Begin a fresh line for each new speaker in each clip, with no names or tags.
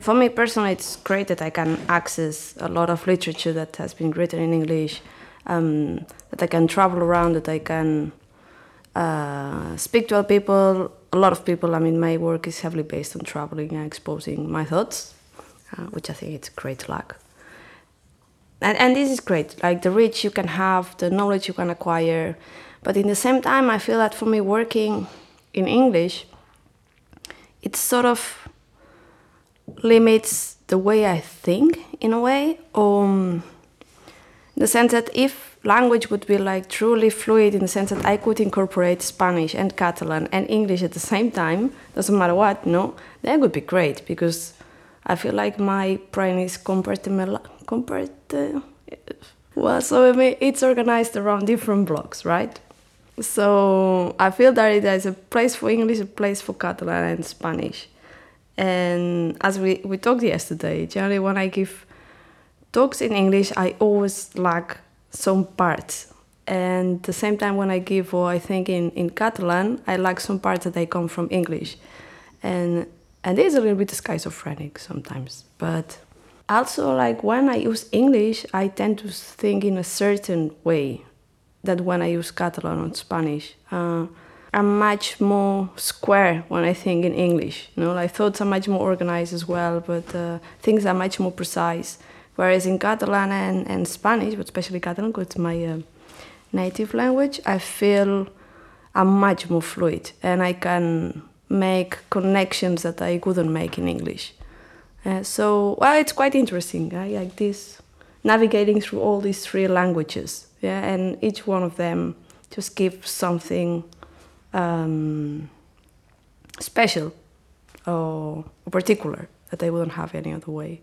For me personally, it's great that I can access a lot of literature that has been written in English, um, that I can travel around, that I can uh, speak to other people, a lot of people. I mean, my work is heavily based on traveling and exposing my thoughts, uh, which I think it's great luck. And, and this is great, like the reach you can have, the knowledge you can acquire. But in the same time, I feel that for me, working in English, it's sort of limits the way I think in a way. Um, in the sense that if language would be like truly fluid, in the sense that I could incorporate Spanish and Catalan and English at the same time, doesn't matter what, no, that would be great because I feel like my brain is compartmental. Compart- well, so I mean, it's organized around different blocks, right? So I feel that there's a place for English, a place for Catalan and Spanish. And as we, we talked yesterday, generally when I give talks in English, I always lack some parts. And the same time, when I give, or I think in, in Catalan, I lack some parts that they come from English. And, and it is a little bit schizophrenic sometimes. But also, like when I use English, I tend to think in a certain way that when I use Catalan or Spanish. Uh, I'm much more square when I think in English. You know, like thoughts are much more organized as well, but uh, things are much more precise. Whereas in Catalan and, and Spanish, but especially Catalan, because it's my uh, native language, I feel I'm much more fluid and I can make connections that I couldn't make in English. Uh, so, well, it's quite interesting. I like this navigating through all these three languages, yeah, and each one of them just gives something um, special or particular that they wouldn't have any other way.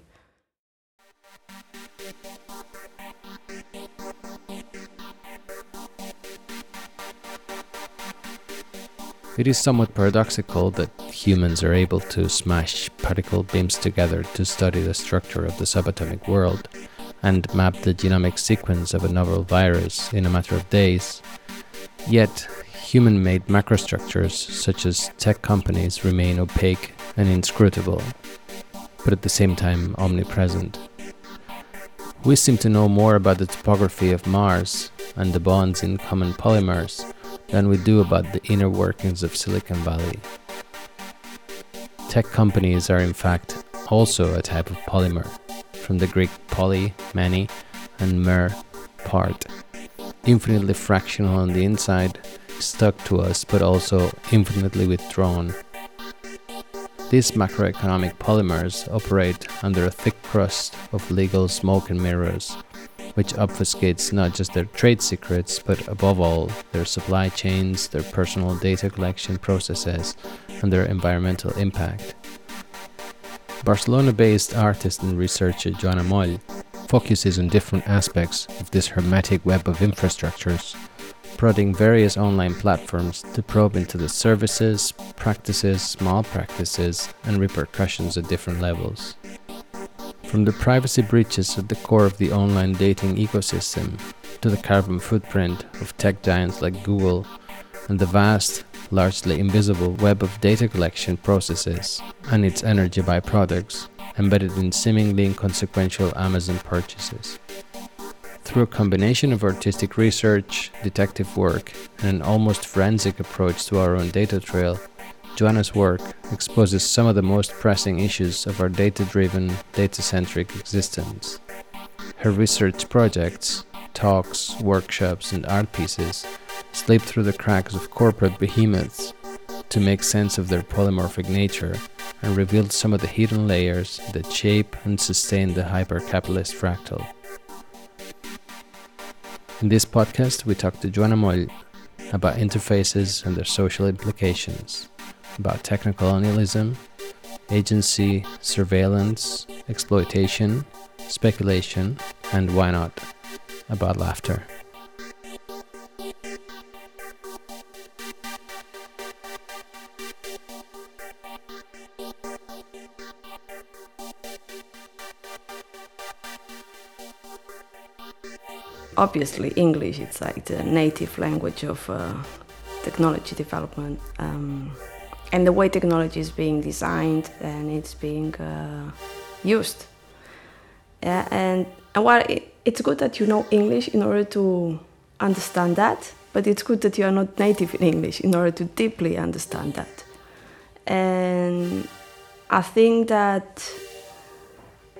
It is somewhat paradoxical that humans are able to smash particle beams together to study the structure of the subatomic world and map the genomic sequence of a novel virus in a matter of days. Yet, human made macrostructures such as tech companies remain opaque and inscrutable, but at the same time omnipresent. We seem to know more about the topography of Mars and the bonds in common polymers than we do about the inner workings of Silicon Valley. Tech companies are, in fact, also a type of polymer, from the Greek poly, many, and mer, part, infinitely fractional on the inside stuck to us but also infinitely withdrawn. These macroeconomic polymers operate under a thick crust of legal smoke and mirrors, which obfuscates not just their trade secrets, but above all, their supply chains, their personal data collection processes, and their environmental impact. Barcelona based artist and researcher Joana Moll focuses on different aspects of this hermetic web of infrastructures prodding various online platforms to probe into the services, practices, small practices, and repercussions at different levels. From the privacy breaches at the core of the online dating ecosystem to the carbon footprint of tech giants like Google and the vast, largely invisible web of data collection processes and its energy byproducts embedded in seemingly inconsequential Amazon purchases. Through a combination of artistic research, detective work, and an almost forensic approach to our own data trail, Joana's work exposes some of the most pressing issues of our data driven, data centric existence. Her research projects, talks, workshops, and art pieces slip through the cracks of corporate behemoths to make sense of their polymorphic nature and reveal some of the hidden layers that shape and sustain the hyper capitalist fractal. In this podcast, we talk to Joana Moll about interfaces and their social implications, about technocolonialism, agency, surveillance, exploitation, speculation, and why not, about laughter.
Obviously English it's like the native language of uh, technology development um, and the way technology is being designed and it's being uh, used. Yeah, and and while it, it's good that you know English in order to understand that, but it's good that you are not native in English in order to deeply understand that. And I think that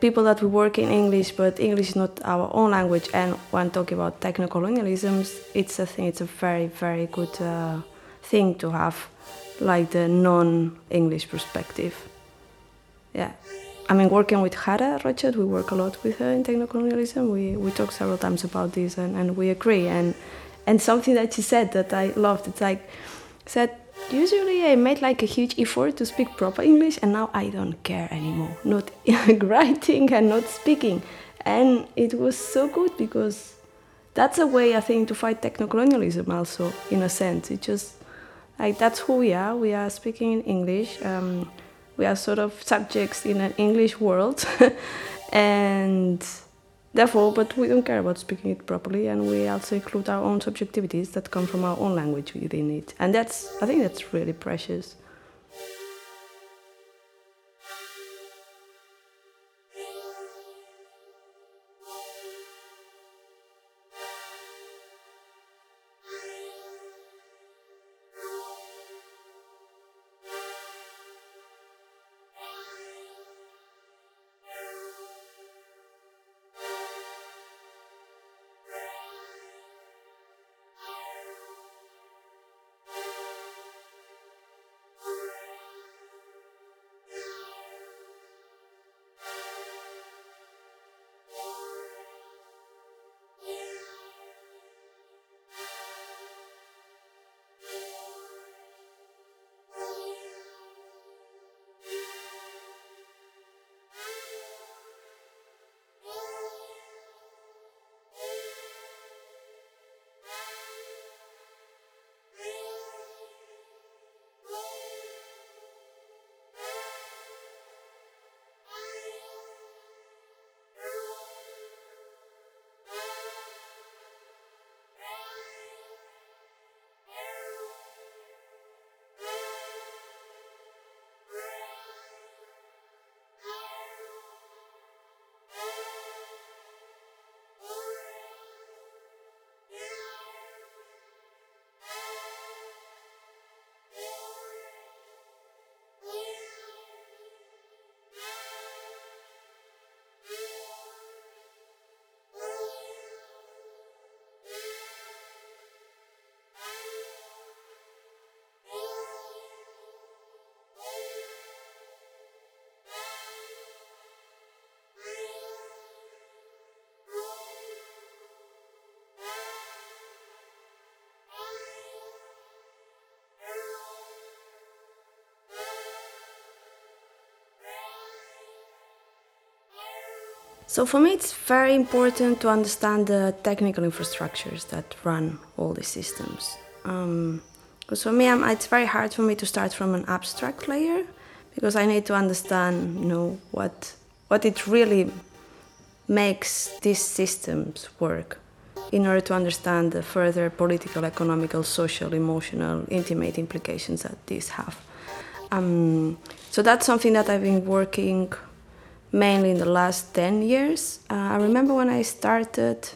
people that we work in English, but English is not our own language, and when talking about techno-colonialisms, it's a thing. It's a very, very good uh, thing to have, like the non-English perspective. Yeah, I mean, working with Hara Rochet, we work a lot with her in techno-colonialism. We we talk several times about this, and, and we agree. And and something that she said that I loved. It's like said usually I made like a huge effort to speak proper English, and now I don't care anymore. Not writing and not speaking, and it was so good because that's a way I think to fight techno-colonialism. Also, in a sense, it just like that's who we are. We are speaking in English. Um, we are sort of subjects in an English world, and therefore, but we don't care about speaking it properly, and we also include our own subjectivities that come from our own language within it, and that's I think that's really precious. So for me, it's very important to understand the technical infrastructures that run all these systems. Um, because for me, I'm, it's very hard for me to start from an abstract layer because I need to understand, you know, what what it really makes these systems work in order to understand the further political, economical, social, emotional, intimate implications that these have. Um, so that's something that I've been working mainly in the last 10 years. Uh, I remember when I started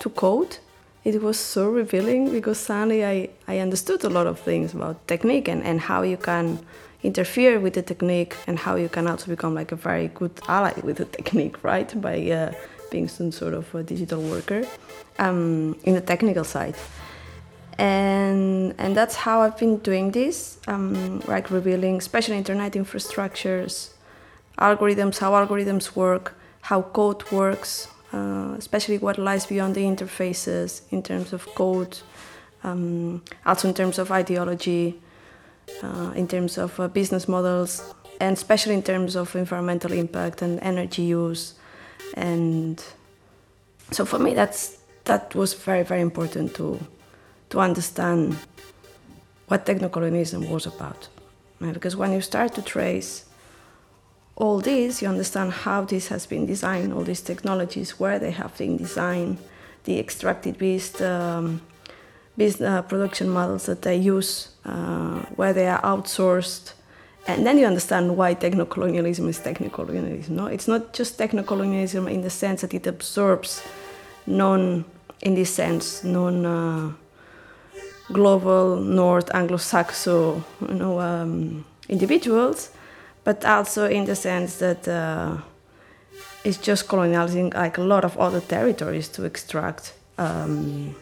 to code, it was so revealing because suddenly I, I understood a lot of things about technique and, and how you can interfere with the technique and how you can also become like a very good ally with the technique, right? By uh, being some sort of a digital worker um, in the technical side. And, and that's how I've been doing this, um, like revealing special internet infrastructures, algorithms, how algorithms work, how code works, uh, especially what lies beyond the interfaces in terms of code, um, also in terms of ideology, uh, in terms of uh, business models, and especially in terms of environmental impact and energy use. And so for me, that's that was very very important to to understand what technocolonialism was about, because when you start to trace all this, you understand how this has been designed, all these technologies, where they have been designed, the extracted beast um, business uh, production models that they use, uh, where they are outsourced, and then you understand why techno-colonialism is techno-colonialism. No, it's not just techno-colonialism in the sense that it absorbs non, in this sense, non. Uh, global North Anglo-Saxon, you know, um, individuals, but also in the sense that uh, it's just colonializing like a lot of other territories to extract um,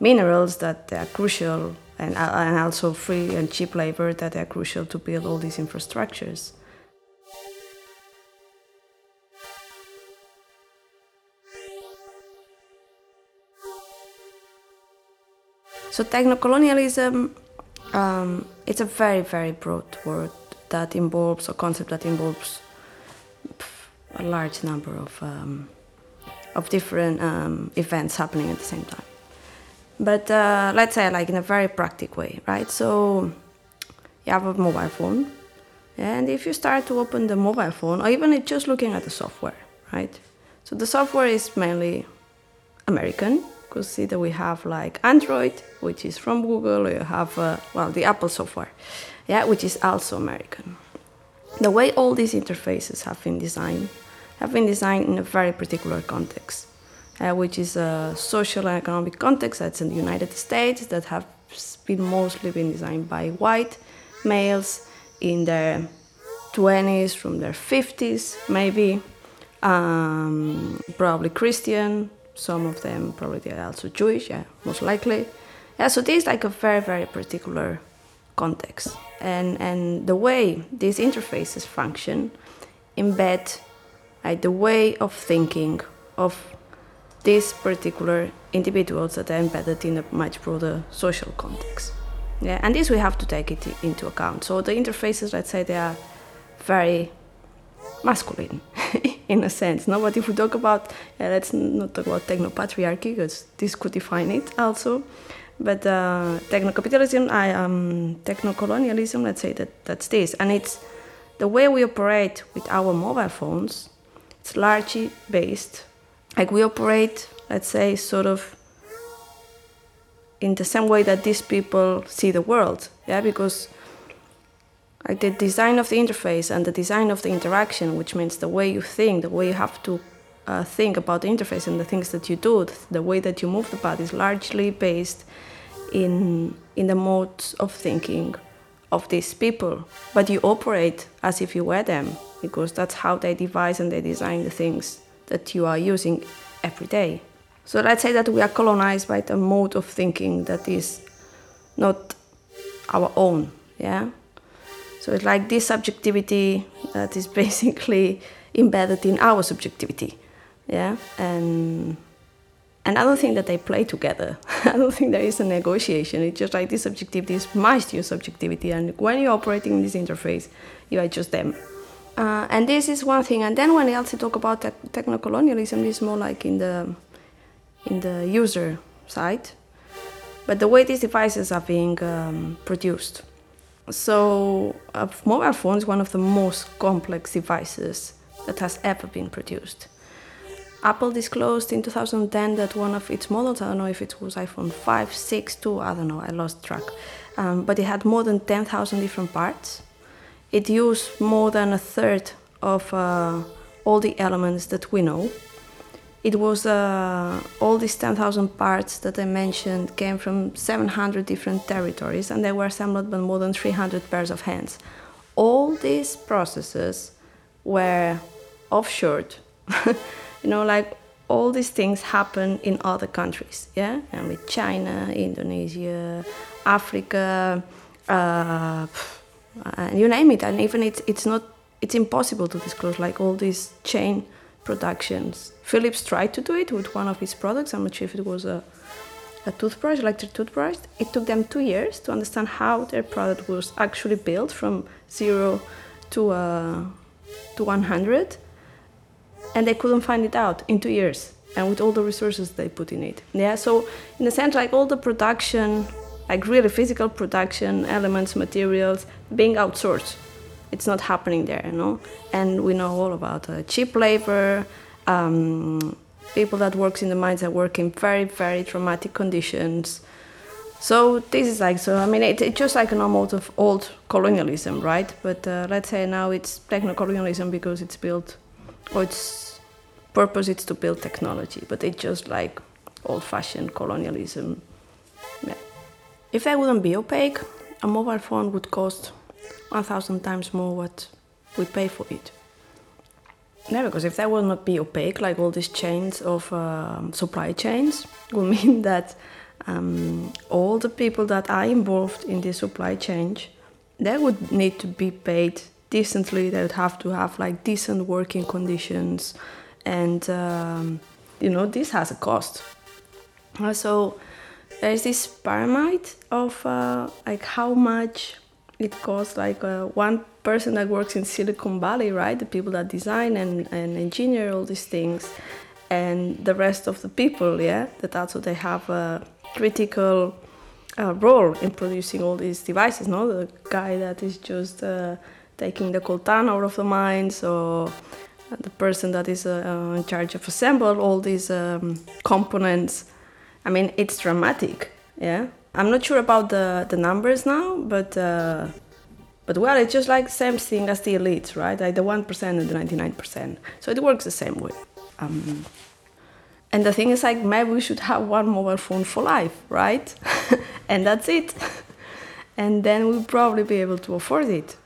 minerals that are crucial and, uh, and also free and cheap labor that are crucial to build all these infrastructures. So techno-colonialism, um, it's a very, very broad word that involves a concept that involves a large number of um, of different um, events happening at the same time. But uh, let's say, like in a very practical way, right? So you have a mobile phone, and if you start to open the mobile phone, or even just looking at the software, right? So the software is mainly American, because see that we have like Android, which is from Google, you have, uh, well, the Apple software, yeah, which is also American. The way all these interfaces have been designed have been designed in a very particular context, uh, which is a social and economic context that's in the United States that have been mostly been designed by white males in their 20s, from their 50s, maybe, um, probably Christian, some of them probably are also Jewish, yeah, most likely. Yeah, so this is like a very, very particular context. And, and the way these interfaces function embed the way of thinking of these particular individuals that are embedded in a much broader social context. Yeah, and this we have to take it into account. So the interfaces, let's say, they are very masculine in a sense. No, but if we talk about, uh, let's not talk about techno-patriarchy because this could define it also. But uh, techno-capitalism, I um, techno-colonialism, let's say that that's this, and it's the way we operate with our mobile phones. It's largely based, like we operate, let's say, sort of in the same way that these people see the world. Yeah, because like the design of the interface and the design of the interaction, which means the way you think, the way you have to uh, think about the interface and the things that you do, the way that you move the body is largely based in in the modes of thinking of these people. But you operate as if you were them because that's how they devise and they design the things that you are using every day. So let's say that we are colonized by the mode of thinking that is not our own, yeah. So it's like this subjectivity that is basically embedded in our subjectivity. Yeah, and and I don't think that they play together. I don't think there is a negotiation. It's just like this subjectivity is matched your subjectivity, and when you're operating in this interface, you are just them. Uh, and this is one thing. And then when else you talk about te- techno-colonialism, it's more like in the in the user side, but the way these devices are being um, produced. So, a mobile phone is one of the most complex devices that has ever been produced. Apple disclosed in 2010 that one of its models, I don't know if it was iPhone 5, 6, 2, I don't know, I lost track, um, but it had more than 10,000 different parts. It used more than a third of uh, all the elements that we know it was uh, all these 10,000 parts that I mentioned came from 700 different territories and they were assembled by more than 300 pairs of hands. All these processes were offshored. you know, like all these things happen in other countries, yeah? And with China, Indonesia, Africa, uh, and you name it. And even it's, it's not, it's impossible to disclose like all these chain productions. Philips tried to do it with one of his products. I'm not sure if it was a, a toothbrush, electric toothbrush. It took them two years to understand how their product was actually built from zero to uh, to 100, and they couldn't find it out in two years. And with all the resources they put in it, yeah. So in a sense, like all the production, like really physical production elements, materials, being outsourced it's not happening there, you know. And we know all about uh, cheap labor, um, people that works in the mines that work in very, very traumatic conditions. So this is like so. I mean, it, it's just like an amount of old colonialism, right? But uh, let's say now it's techno-colonialism because it's built, or its purpose is to build technology. But it's just like old-fashioned colonialism. Yeah. If they wouldn't be opaque, a mobile phone would cost 1,000 times more what we pay for it. Yeah, because if they would not be opaque, like all these chains of um, supply chains, would mean that um, all the people that are involved in this supply chain, they would need to be paid decently. They would have to have like decent working conditions, and um, you know this has a cost. Uh, so there's this pyramid of uh, like how much it costs. Like uh, one person that works in Silicon Valley, right? The people that design and, and engineer all these things, and the rest of the people, yeah, that also they have a critical uh, role in producing all these devices. No, the guy that is just uh, taking the coltan out of the mines, or the person that is uh, in charge of assemble all these um, components. I mean, it's dramatic. Yeah, I'm not sure about the the numbers now, but. Uh, but well, it's just like same thing as the elites, right? Like the 1% and the 99%. So it works the same way. Um, and the thing is, like, maybe we should have one mobile phone for life, right? and that's it. and then we'll probably be able to afford it.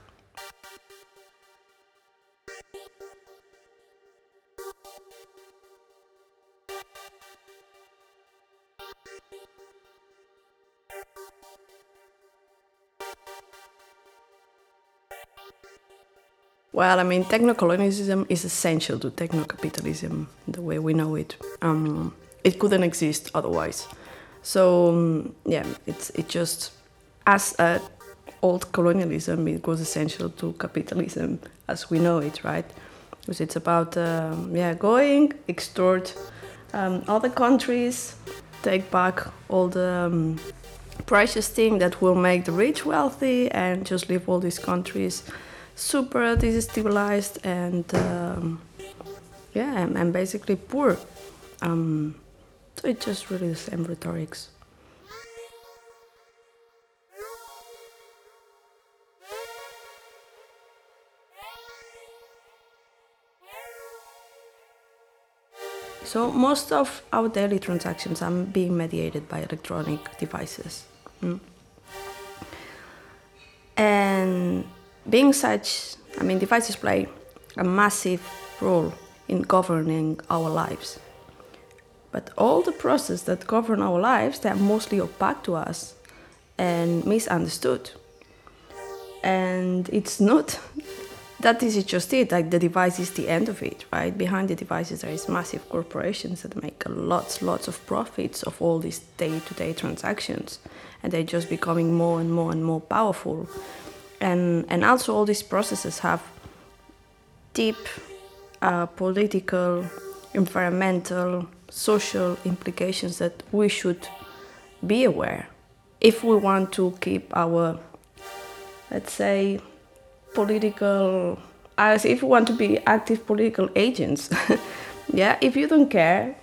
Well, I mean, techno-colonialism is essential to techno-capitalism, the way we know it. Um, it couldn't exist otherwise. So um, yeah, it's it just as old colonialism, it was essential to capitalism as we know it, right? Because it's about um, yeah going extort um, other countries, take back all the um, precious thing that will make the rich wealthy, and just leave all these countries super destabilized and um, yeah, I'm, I'm, basically poor. Um, so it's just really the same rhetorics. So most of our daily transactions are being mediated by electronic devices. Mm. And being such, I mean, devices play a massive role in governing our lives. But all the processes that govern our lives, they are mostly opaque to us and misunderstood. And it's not that this is just it, like the device is the end of it, right? Behind the devices there is massive corporations that make lots, lots of profits of all these day-to-day transactions. And they're just becoming more and more and more powerful and and also all these processes have deep uh, political, environmental, social implications that we should be aware if we want to keep our, let's say, political, as if we want to be active political agents. yeah, if you don't care,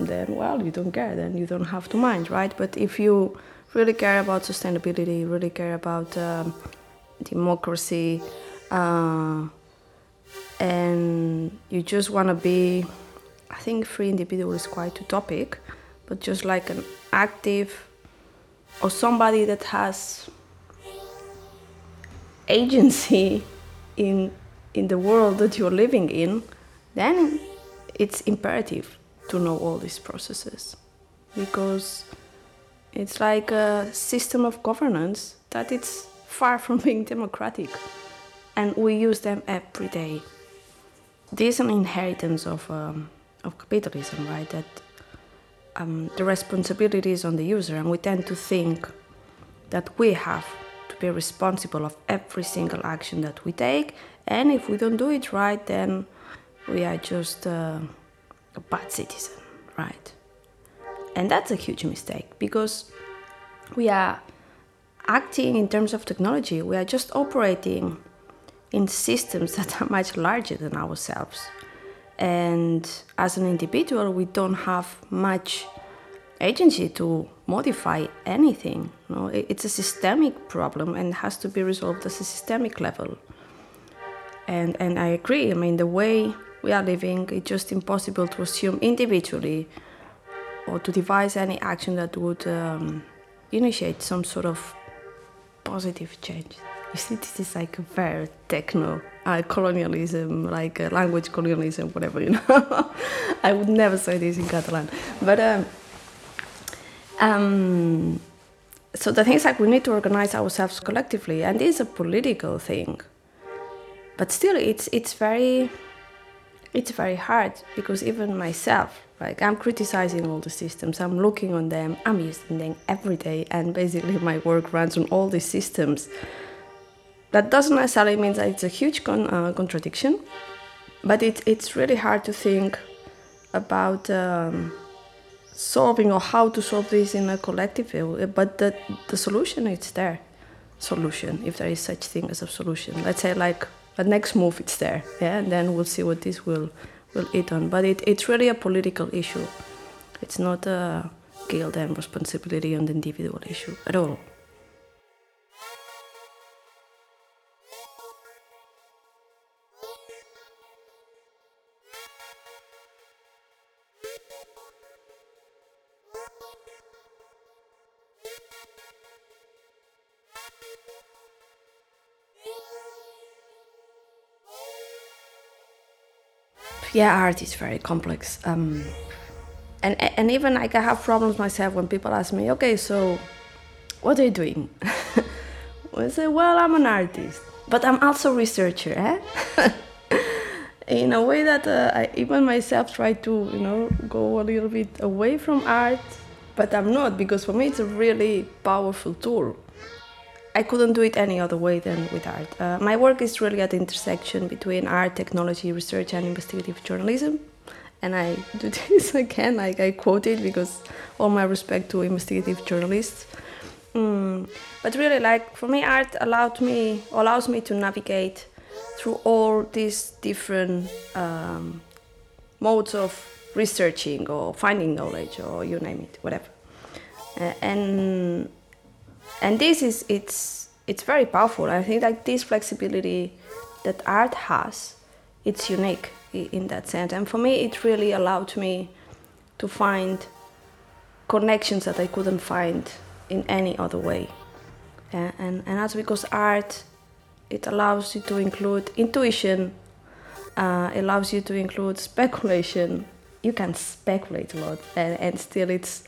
then well, you don't care, then you don't have to mind, right? But if you really care about sustainability, really care about um, democracy, uh, and you just want to be, I think free individual is quite utopic, but just like an active or somebody that has agency in in the world that you're living in, then it's imperative to know all these processes. Because it's like a system of governance that it's far from being democratic, and we use them every day. This is an inheritance of, um, of capitalism, right? That um, the responsibility is on the user, and we tend to think that we have to be responsible of every single action that we take, and if we don't do it right, then we are just uh, a bad citizen, right? And that's a huge mistake because we are acting in terms of technology, we are just operating in systems that are much larger than ourselves. And as an individual, we don't have much agency to modify anything. Know, it's a systemic problem and has to be resolved at a systemic level. And and I agree. I mean, the way we are living, it's just impossible to assume individually or to devise any action that would um, initiate some sort of positive change. You see, this is like very techno uh, colonialism, like uh, language colonialism, whatever, you know. I would never say this in Catalan. But um, um, so the thing is like we need to organize ourselves collectively, and it's a political thing. But still, it's it's very it's very hard because even myself, like I'm criticizing all the systems, I'm looking on them, I'm using them every day, and basically my work runs on all these systems. That doesn't necessarily mean that it's a huge con- uh, contradiction, but it, it's really hard to think about um, solving or how to solve this in a collective way. But the, the solution is there. Solution, if there is such thing as a solution. Let's say like a next move, it's there, yeah, and then we'll see what this will will eat on. But it, it's really a political issue. It's not a guilt and responsibility on the individual issue at all. Yeah, art is very complex. Um, and and even like I have problems myself when people ask me, okay, so what are you doing? I say, well, I'm an artist, but I'm also a researcher, eh? In a way that uh, I even myself try to, you know, go a little bit away from art, but I'm not because for me it's a really powerful tool. I couldn't do it any other way than with art. Uh, my work is really at the intersection between art, technology, research, and investigative journalism. And I do this again, like I quote it because all my respect to investigative journalists. Mm. But really, like for me, art allowed me allows me to navigate through all these different um, modes of researching or finding knowledge or you name it, whatever. Uh, and and this is it's it's very powerful. I think like this flexibility that art has, it's unique in that sense. And for me, it really allowed me to find connections that I couldn't find in any other way. And, and, and that's because art, it allows you to include intuition, uh, it allows you to include speculation. You can speculate a lot, and, and still it's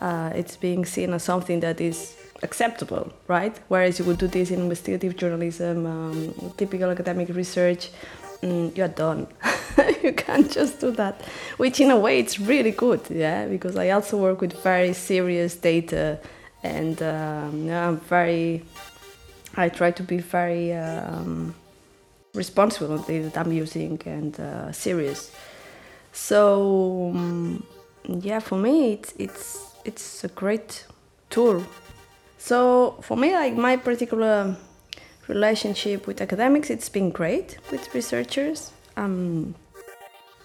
uh, it's being seen as something that is acceptable, right? Whereas you would do this in investigative journalism, um, typical academic research, mm, you're done. you can't just do that. Which, in a way, it's really good, yeah, because I also work with very serious data, and um, yeah, I'm very. I try to be very um, responsible on the that I'm using and uh, serious. So um, yeah, for me, it's it's it's a great tool so for me, like my particular relationship with academics, it's been great with researchers. Um,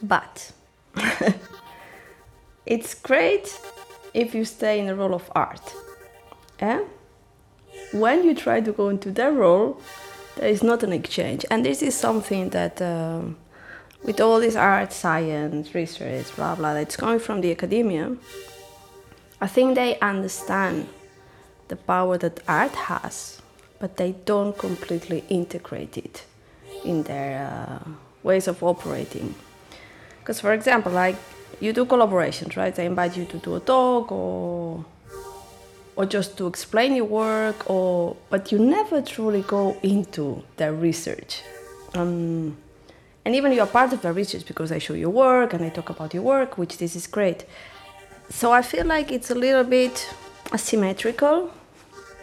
but it's great if you stay in the role of art. Yeah? When you try to go into that role, there is not an exchange. And this is something that, um, with all this art, science, research, blah, blah, that's coming from the academia, I think they understand the power that art has, but they don't completely integrate it in their uh, ways of operating. Because, for example, like you do collaborations, right? They invite you to do a talk or or just to explain your work, or but you never truly go into their research. Um, and even you are part of the research because I show your work and I talk about your work, which this is great. So I feel like it's a little bit asymmetrical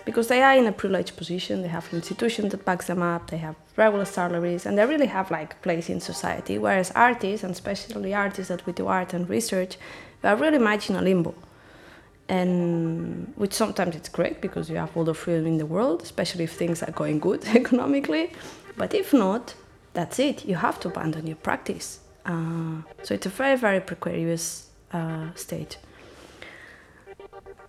because they are in a privileged position. They have an institution that backs them up. They have regular salaries, and they really have like place in society. Whereas artists, and especially artists that we do art and research, we are really much in a limbo. And which sometimes it's great because you have all the freedom in the world, especially if things are going good economically. But if not, that's it. You have to abandon your practice. Uh, so it's a very, very precarious uh, state.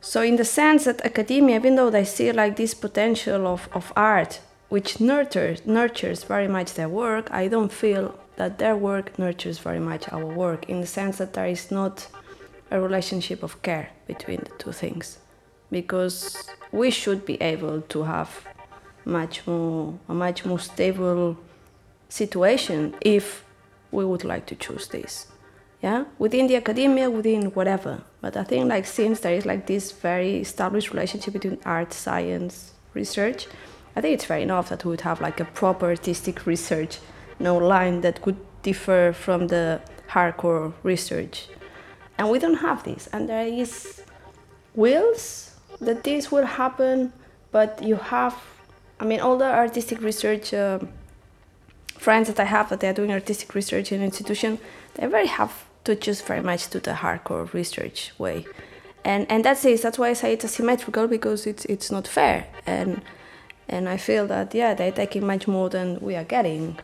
So, in the sense that academia, even though they see like this potential of, of art, which nurtures, nurtures very much their work, I don't feel that their work nurtures very much our work in the sense that there is not a relationship of care between the two things. Because we should be able to have much more, a much more stable situation if we would like to choose this yeah? Within the academia within whatever. But i think like since there is like this very established relationship between art science research i think it's fair enough that we would have like a proper artistic research no line that could differ from the hardcore research. And we don't have this. And there is wills that this will happen but you have i mean all the artistic research uh, friends that i have that they're doing artistic research in institution they very have touches very much to the hardcore research way. And and that's it. That's why I say it's asymmetrical because it's it's not fair. And and I feel that yeah, they're taking much more than we are getting.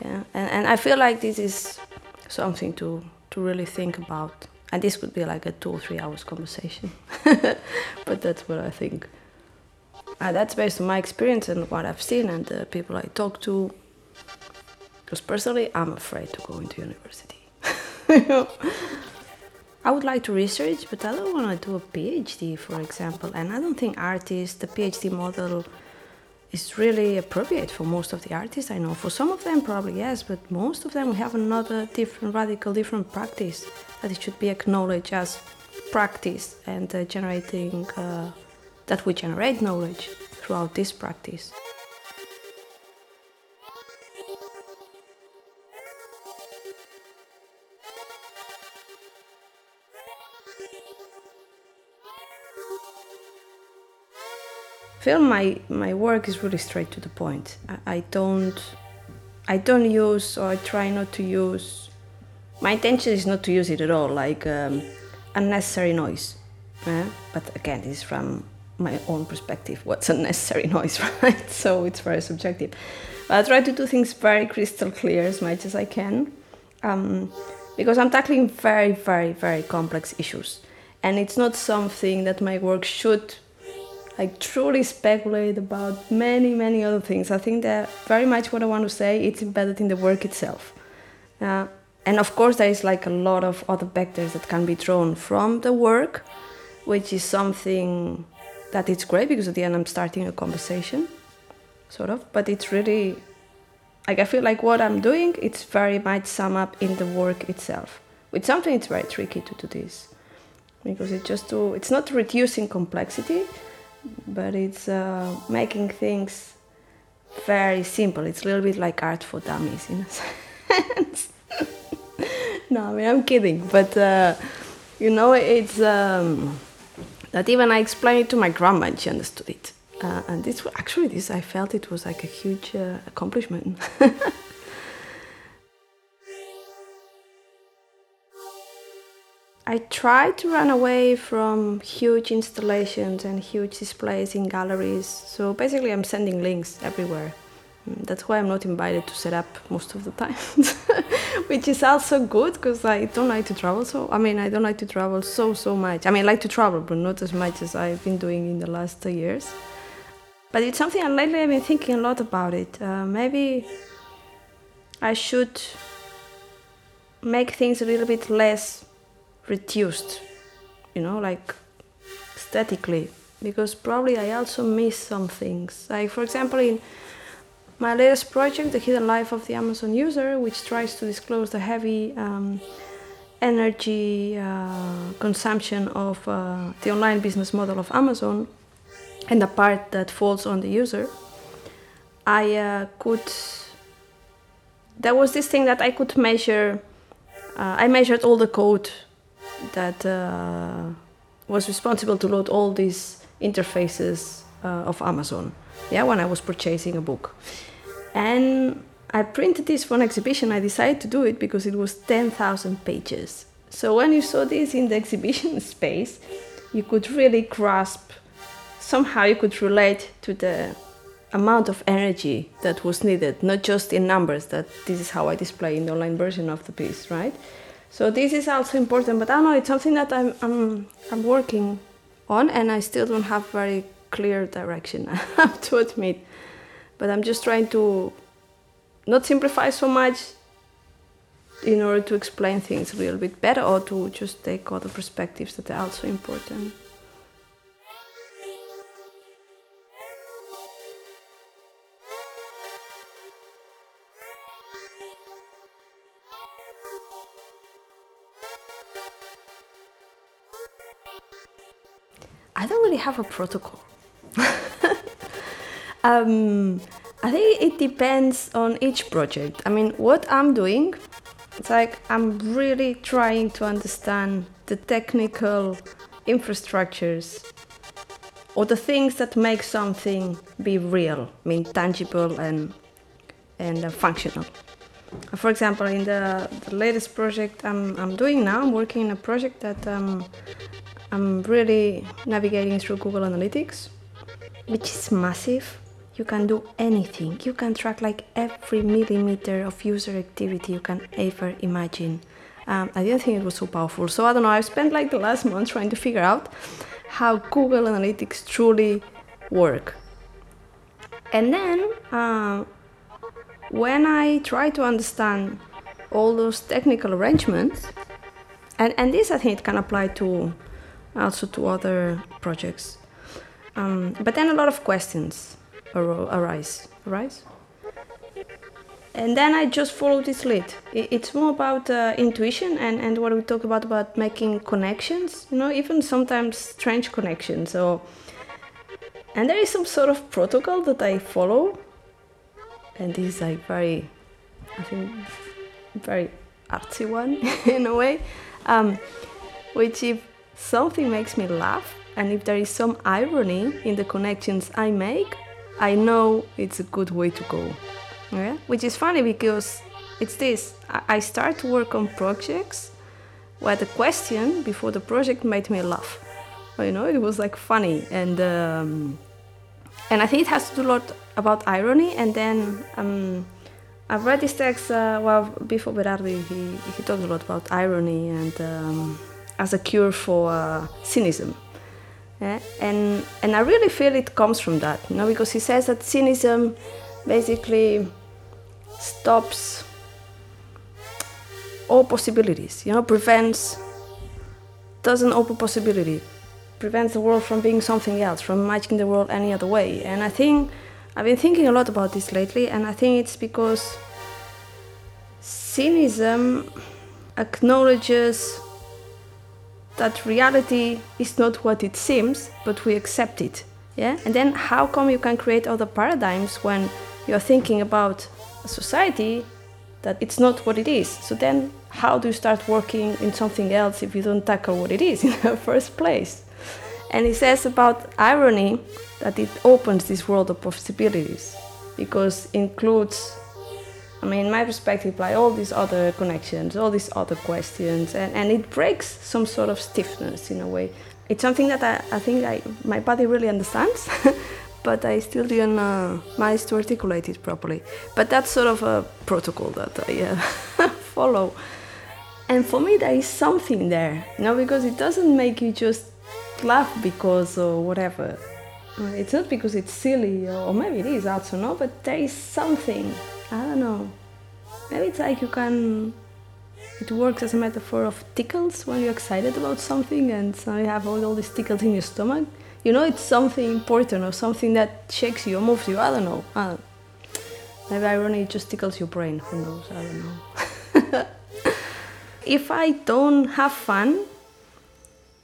Yeah. And and I feel like this is something to to really think about. And this could be like a two or three hours conversation. but that's what I think. Uh, that's based on my experience and what I've seen and the people I talk to. Because personally, I'm afraid to go into university. I would like to research, but I don't want to do a PhD, for example. And I don't think artists, the PhD model is really appropriate for most of the artists I know. For some of them, probably yes, but most of them have another different, radical, different practice that it should be acknowledged as practice and uh, generating uh, that we generate knowledge throughout this practice. Feel my my work is really straight to the point. I, I don't I don't use or I try not to use. My intention is not to use it at all, like um, unnecessary noise. But again, this is from my own perspective. What's unnecessary noise, right? So it's very subjective. But I try to do things very crystal clear as much as I can, um, because I'm tackling very, very, very complex issues, and it's not something that my work should like truly speculate about many many other things. I think that very much what i want to say it's embedded in the work itself. Uh, and of course there is like a lot of other vectors that can be drawn from the work which is something that it's great because at the end i'm starting a conversation sort of. But it's really like i feel like what i'm doing it's very much sum up in the work itself with something it's very tricky to do this because it's just to it's not reducing complexity but it's uh, making things very simple. It's a little bit like art for dummies in a sense. no, I mean I'm kidding, but uh, you know it's um, that even I explained it to my grandma and she understood it. Uh, and this actually this I felt it was like a huge uh, accomplishment. I try to run away from huge installations and huge displays in galleries. So basically, I'm sending links everywhere. Mm, that's why I'm not invited to set up most of the time, which is also good because I don't like to travel. So I mean, I don't like to travel so so much. I mean, I like to travel, but not as much as I've been doing in the last two years. But it's something and lately I've been thinking a lot about it. Uh, maybe I should make things a little bit less reduced, you know, like statically, because probably I also miss some things. Like, for example, in my latest project, The Hidden Life of the Amazon User, which tries to disclose the heavy um, energy uh, consumption of uh, the online business model of Amazon and the part that falls on the user, I uh, could. There was this thing that I could measure. Uh, I measured all the code that uh, was responsible to load all these interfaces uh, of Amazon. Yeah, when I was purchasing a book, and I printed this for an exhibition. I decided to do it because it was ten thousand pages. So when you saw this in the exhibition space, you could really grasp. Somehow you could relate to the amount of energy that was needed, not just in numbers. That this is how I display in the online version of the piece, right? So this is also important, but I don't know, it's something that I'm, I'm, I'm working on, and I still don't have very clear direction. I have to admit, but I'm just trying to not simplify so much in order to explain things a little bit better or to just take other perspectives that are also important. Have a protocol. um, I think it depends on each project. I mean, what I'm doing, it's like I'm really trying to understand the technical infrastructures or the things that make something be real, I mean, tangible and and uh, functional. For example, in the, the latest project I'm, I'm doing now, I'm working in a project that um, I'm really navigating through Google Analytics, which is massive. You can do anything. You can track like every millimeter of user activity you can ever imagine. Um, I didn't think it was so powerful. So I don't know. I've spent like the last month trying to figure out how Google Analytics truly work. And then uh, when I try to understand all those technical arrangements, and, and this I think it can apply to also to other projects. Um, but then a lot of questions arise, arise. And then I just follow this lead. It's more about uh, intuition and, and what we talk about about making connections, you know, even sometimes strange connections. So, and there is some sort of protocol that I follow, and this is like very, I think, very artsy one in a way, um, which if something makes me laugh, and if there is some irony in the connections I make, I know it's a good way to go. Yeah? Which is funny because it's this I start to work on projects where the question before the project made me laugh. You know, it was like funny and um, and I think it has to do a lot about irony. And then um, I've read this text uh, well before Berardi. He he talks a lot about irony and um, as a cure for uh, cynicism. Yeah? And, and I really feel it comes from that, you know, because he says that cynicism basically stops all possibilities, you know, prevents, doesn't open possibility, prevents the world from being something else, from imagining the world any other way. And I think I've been thinking a lot about this lately, and I think it's because cynicism acknowledges that reality is not what it seems, but we accept it. Yeah? And then how come you can create other paradigms when you're thinking about a society that it's not what it is? So then how do you start working in something else if you don't tackle what it is in the first place? And he says about irony that it opens this world of possibilities because includes I mean, my perspective, like all these other connections, all these other questions, and, and it breaks some sort of stiffness in a way. It's something that I, I think I, my body really understands, but I still didn't uh, manage to articulate it properly. But that's sort of a protocol that I uh, follow. And for me, there is something there, you know, because it doesn't make you just laugh because or whatever. It's not because it's silly, or maybe it is, also, no, but there is something I don't know. Maybe it's like you can. It works as a metaphor of tickles when you're excited about something, and so you have all, all these tickles in your stomach. You know, it's something important or something that shakes you or moves you. I don't know. I don't Maybe irony just tickles your brain. Who knows? I don't know. if I don't have fun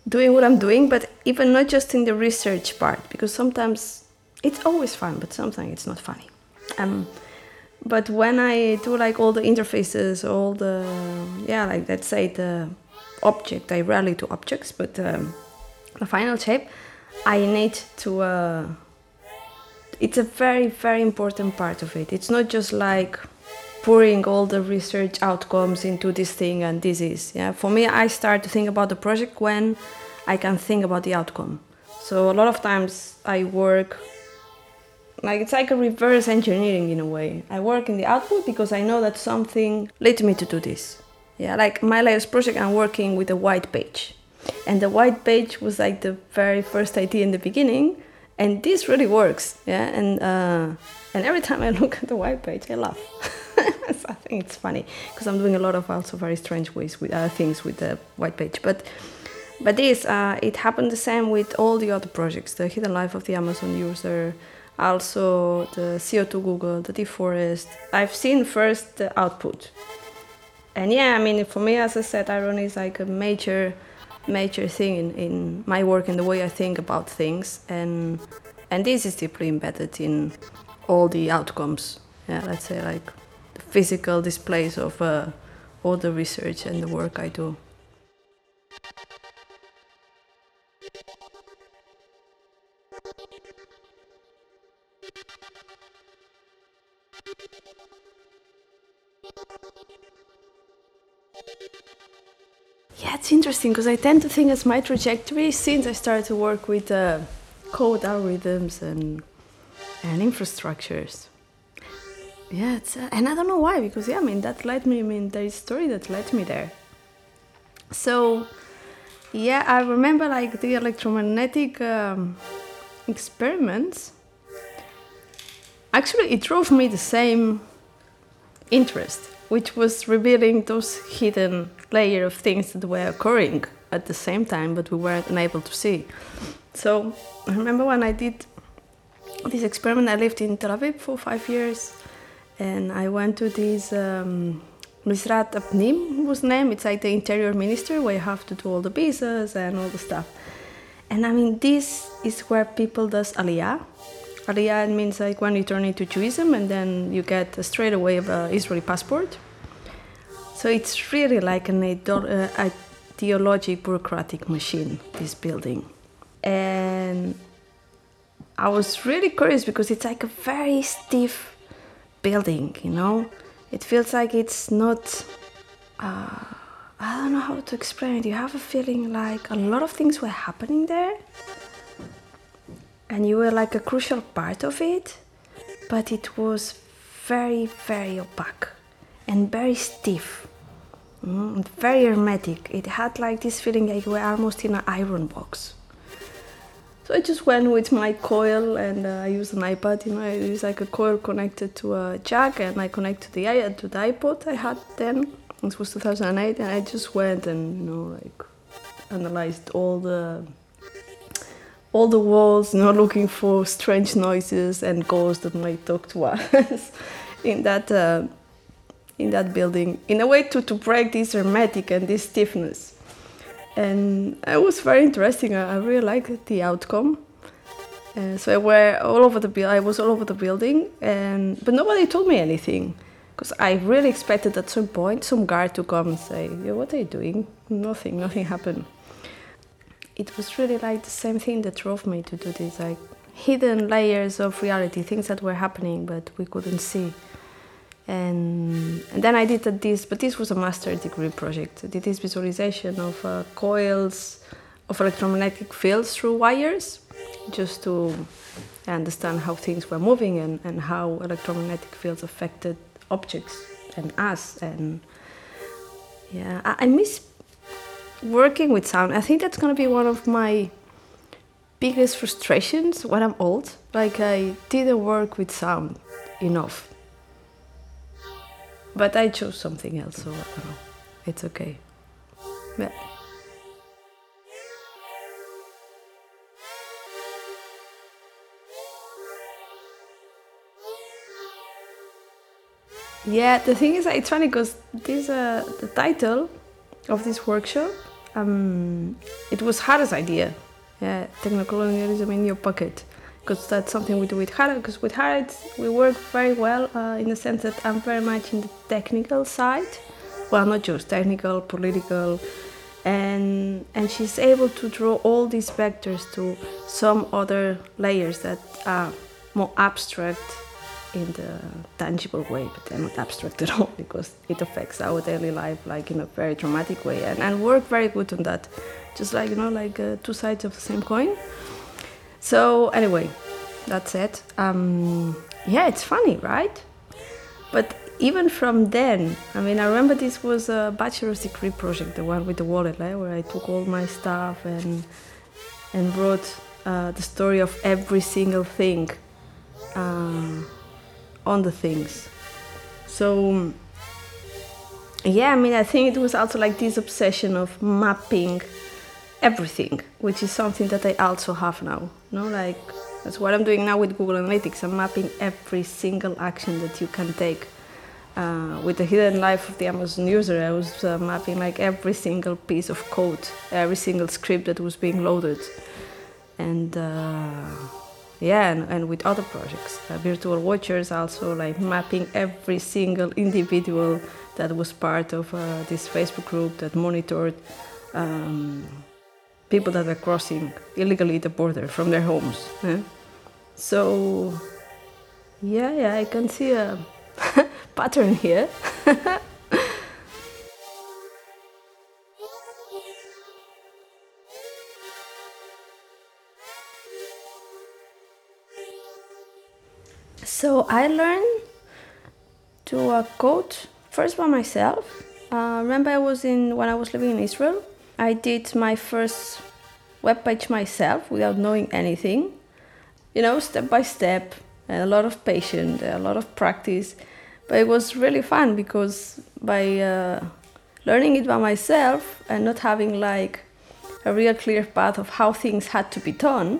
doing what I'm doing, but even not just in the research part, because sometimes it's always fun, but sometimes it's not funny. Um, but when I do like all the interfaces, all the yeah, like let's say the object, I rarely do objects, but um, the final shape, I need to. Uh, it's a very very important part of it. It's not just like pouring all the research outcomes into this thing and this is yeah. For me, I start to think about the project when I can think about the outcome. So a lot of times I work like it's like a reverse engineering in a way. I work in the output because I know that something led me to do this. Yeah, like my latest project, I'm working with a white page. and the white page was like the very first idea in the beginning and this really works yeah and uh, and every time i look at the white page i laugh so i think it's funny because i'm doing a lot of also very strange ways with other things with the white page but but this uh, it happened the same with all the other projects the hidden life of the amazon user also the co2 google the deforest i've seen first the output and yeah i mean for me as i said irony is like a major major thing in, in my work and the way I think about things. And and this is deeply embedded in all the outcomes. Yeah, let's say like the physical displays of uh, all the research and the work I do. Yeah, it's interesting because I tend to think as my trajectory since I started to work with uh, code algorithms and and infrastructures. Yeah, it's, uh, and I don't know why because yeah, I mean that led me. I mean there is story that led me there. So yeah, I remember like the electromagnetic um, experiments. Actually, it drove me the same interest, which was revealing those hidden layer of things that were occurring at the same time, but we weren't unable to see. So I remember when I did this experiment, I lived in Tel Aviv for five years, and I went to this um, Misrad HaPnim, whose name it's like the interior minister, where you have to do all the visas and all the stuff. And I mean, this is where people does aliyah. Aliyah means like when you turn into Judaism, and then you get a straight away an Israeli passport. So it's really like an uh, ideologic bureaucratic machine, this building. And I was really curious because it's like a very stiff building, you know? It feels like it's not. Uh, I don't know how to explain it. You have a feeling like a lot of things were happening there, and you were like a crucial part of it, but it was very, very opaque and very stiff. Mm, very hermetic. It had like this feeling like you were almost in an iron box. So I just went with my coil and uh, I used an iPod. You know, I use like a coil connected to a jack and I connect to the to the iPod I had then. This was 2008, and I just went and you know like analyzed all the all the walls, know, looking for strange noises and ghosts that might talk to us in that. Uh, in that building in a way to, to break this hermetic and this stiffness. And it was very interesting. I, I really liked the outcome. Uh, so I were all over the I was all over the building, and but nobody told me anything, because I really expected at some point some guard to come and say, yeah, "What are you doing?" Nothing. Nothing happened. It was really like the same thing that drove me to do this, like hidden layers of reality, things that were happening but we couldn't see and, and then I did this, but this was a master degree project. I did this visualization of uh, coils of electromagnetic fields through wires, just to understand how things were moving and, and how electromagnetic fields affected objects and us. And yeah, I, I miss working with sound. I think that's gonna be one of my biggest frustrations when I'm old. Like I didn't work with sound enough but I chose something else, so I don't know. It's okay. Yeah. Yeah, the thing is, it's funny because this uh, the title of this workshop, um, it was Hara's idea. Yeah, technocolonialism in your pocket because that's something we do with Hara. Because with Hara, we work very well uh, in the sense that I'm very much in the technical side. Well, not just technical, political, and and she's able to draw all these vectors to some other layers that are more abstract in the tangible way, but they're not abstract at all because it affects our daily life like in a very dramatic way, and, and work very good on that. Just like you know, like uh, two sides of the same coin. So anyway, that's it. Um, yeah, it's funny, right? But even from then, I mean, I remember this was a bachelor's degree project, the one with the wallet, right, where I took all my stuff and and wrote uh, the story of every single thing uh, on the things. So yeah, I mean, I think it was also like this obsession of mapping everything, which is something that I also have now. You know, like that's what I'm doing now with Google Analytics. I'm mapping every single action that you can take. Uh, with the hidden life of the Amazon user, I was uh, mapping like every single piece of code, every single script that was being loaded, and uh, yeah, and, and, with other projects, uh, virtual watchers also like mapping every single individual that was part of uh, this Facebook group that monitored. Um, people that are crossing illegally the border from their homes. Eh? So, yeah, yeah, I can see a pattern here. so I learned to uh, code first by myself. Uh, remember, I was in when I was living in Israel. I did my first web page myself without knowing anything, you know, step by step, a lot of patience, a lot of practice. But it was really fun because by uh, learning it by myself and not having like a real clear path of how things had to be done,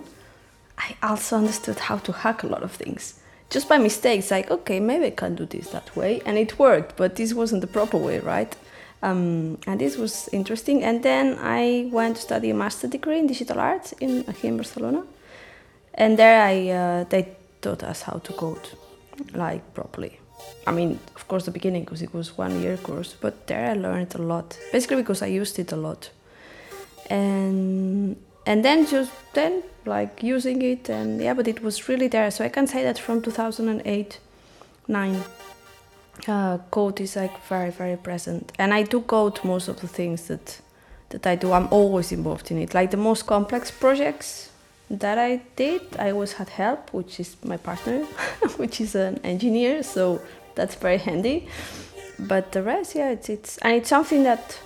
I also understood how to hack a lot of things. Just by mistakes, like, okay, maybe I can do this that way. And it worked, but this wasn't the proper way, right? Um, and this was interesting. And then I went to study a master degree in digital arts in here in Barcelona, and there I uh, they taught us how to code like properly. I mean, of course, the beginning because it was one year course, but there I learned a lot. Basically, because I used it a lot, and and then just then like using it and yeah, but it was really there. So I can say that from 2008, nine uh, code is like very very present. And i do code most of the things that that i do. I'm always involved in it. Like the most complex projects that i did i always had help which is my partner which is an engineer so that's very handy. But the rest yeah it's it's and it's something that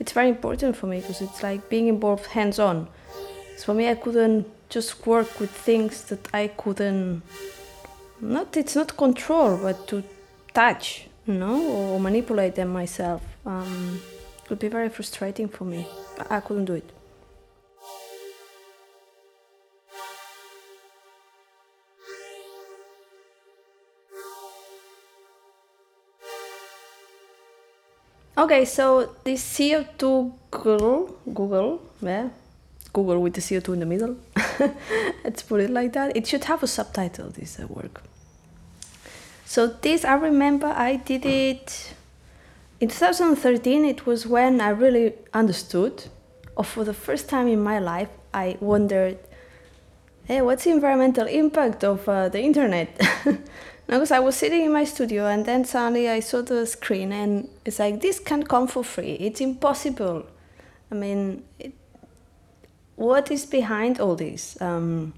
it's very important for me because it's like being involved hands on for me i couldn't just work with things that i couldn't not it's not control but to touch, you know, or manipulate them myself. Um, it would be very frustrating for me. I couldn't do it. Okay, so this CO2 Google, Google, yeah, Google with the CO2 in the middle. Let's put it like that. It should have a subtitle. This uh, work. So this I remember I did it in 2013. It was when I really understood, or for the first time in my life, I wondered, hey, what's the environmental impact of uh, the internet? because I was sitting in my studio and then suddenly I saw the screen and it's like this can't come for free. It's impossible. I mean, it, what is behind all this? Um,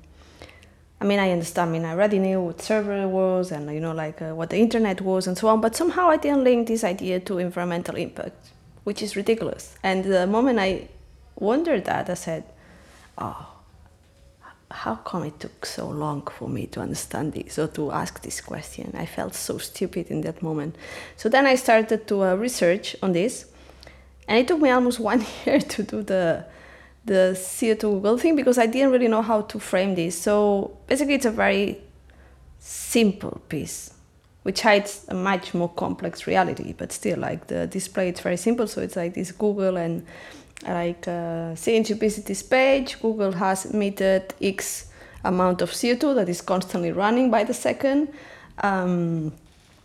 I mean, I understand. I mean, I already knew what server was and you know, like uh, what the internet was and so on. But somehow I didn't link this idea to environmental impact, which is ridiculous. And the moment I wondered that, I said, "Oh, how come it took so long for me to understand this or to ask this question?" I felt so stupid in that moment. So then I started to uh, research on this, and it took me almost one year to do the the CO2 Google thing because I didn't really know how to frame this. So basically, it's a very simple piece, which hides a much more complex reality. But still, like the display, it's very simple. So it's like this Google and like uh, since you visit this page, Google has emitted X amount of CO2 that is constantly running by the second. Um,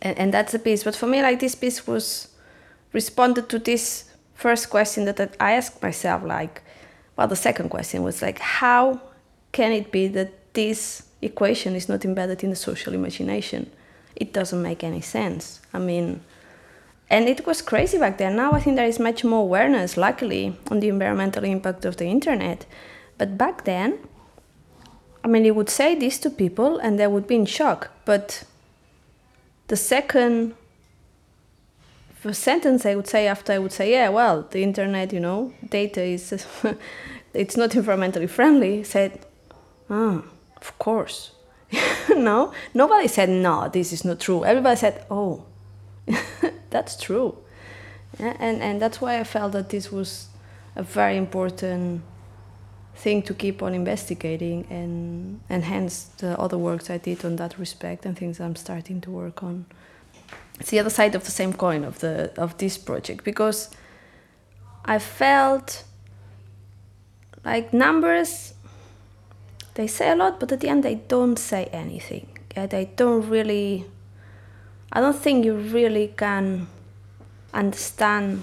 and, and that's the piece. But for me, like this piece was responded to this first question that, that I asked myself, like, well, the second question was like, how can it be that this equation is not embedded in the social imagination? It doesn't make any sense. I mean, and it was crazy back then. Now I think there is much more awareness, luckily, on the environmental impact of the internet. But back then, I mean, you would say this to people and they would be in shock. But the second a sentence I would say after I would say, yeah, well, the internet, you know, data is, it's not environmentally friendly, said, ah, of course. no, nobody said, no, this is not true. Everybody said, oh, that's true. Yeah, and, and that's why I felt that this was a very important thing to keep on investigating and and hence the other works I did on that respect and things I'm starting to work on. It's the other side of the same coin of the of this project because I felt like numbers they say a lot but at the end they don't say anything. Yeah, they don't really I don't think you really can understand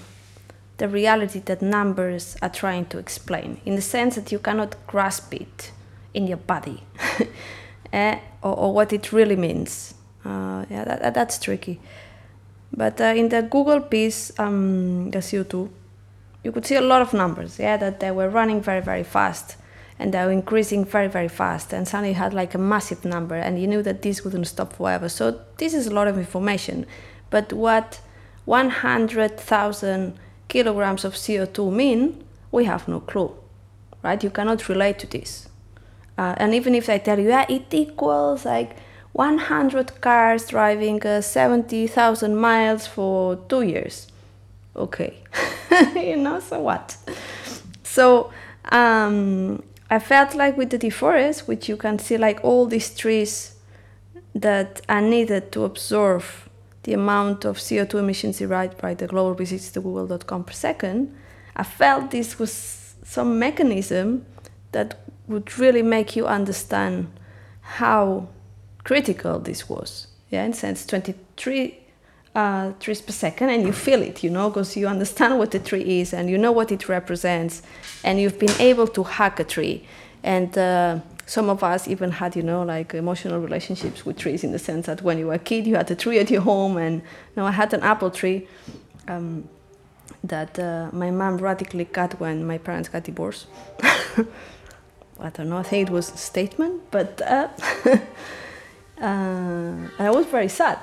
the reality that numbers are trying to explain, in the sense that you cannot grasp it in your body eh, or, or, what it really means. Uh, yeah, that, that's tricky. But uh, in the Google piece, um, the CO2, you could see a lot of numbers, yeah, that they were running very, very fast and they were increasing very, very fast. And suddenly you had like a massive number, and you knew that this wouldn't stop forever. So this is a lot of information. But what 100,000 kilograms of CO2 mean, we have no clue, right? You cannot relate to this. Uh, and even if I tell you, yeah, it equals like 100 cars driving uh, 70,000 miles for two years. Okay, you know, so what? So um, I felt like with the deforest, which you can see like all these trees that are needed to absorb the amount of CO2 emissions derived by the global visits to google.com per second, I felt this was some mechanism that would really make you understand how critical this was. Yeah, in sense 23 uh, trees per second, and you feel it, you know, because you understand what the tree is and you know what it represents, and you've been able to hack a tree. And uh, some of us even had, you know, like emotional relationships with trees in the sense that when you were a kid, you had a tree at your home, and you know, I had an apple tree um, that uh, my mom radically cut when my parents got divorced. I don't know. I think it was a statement, but uh, uh, I was very sad.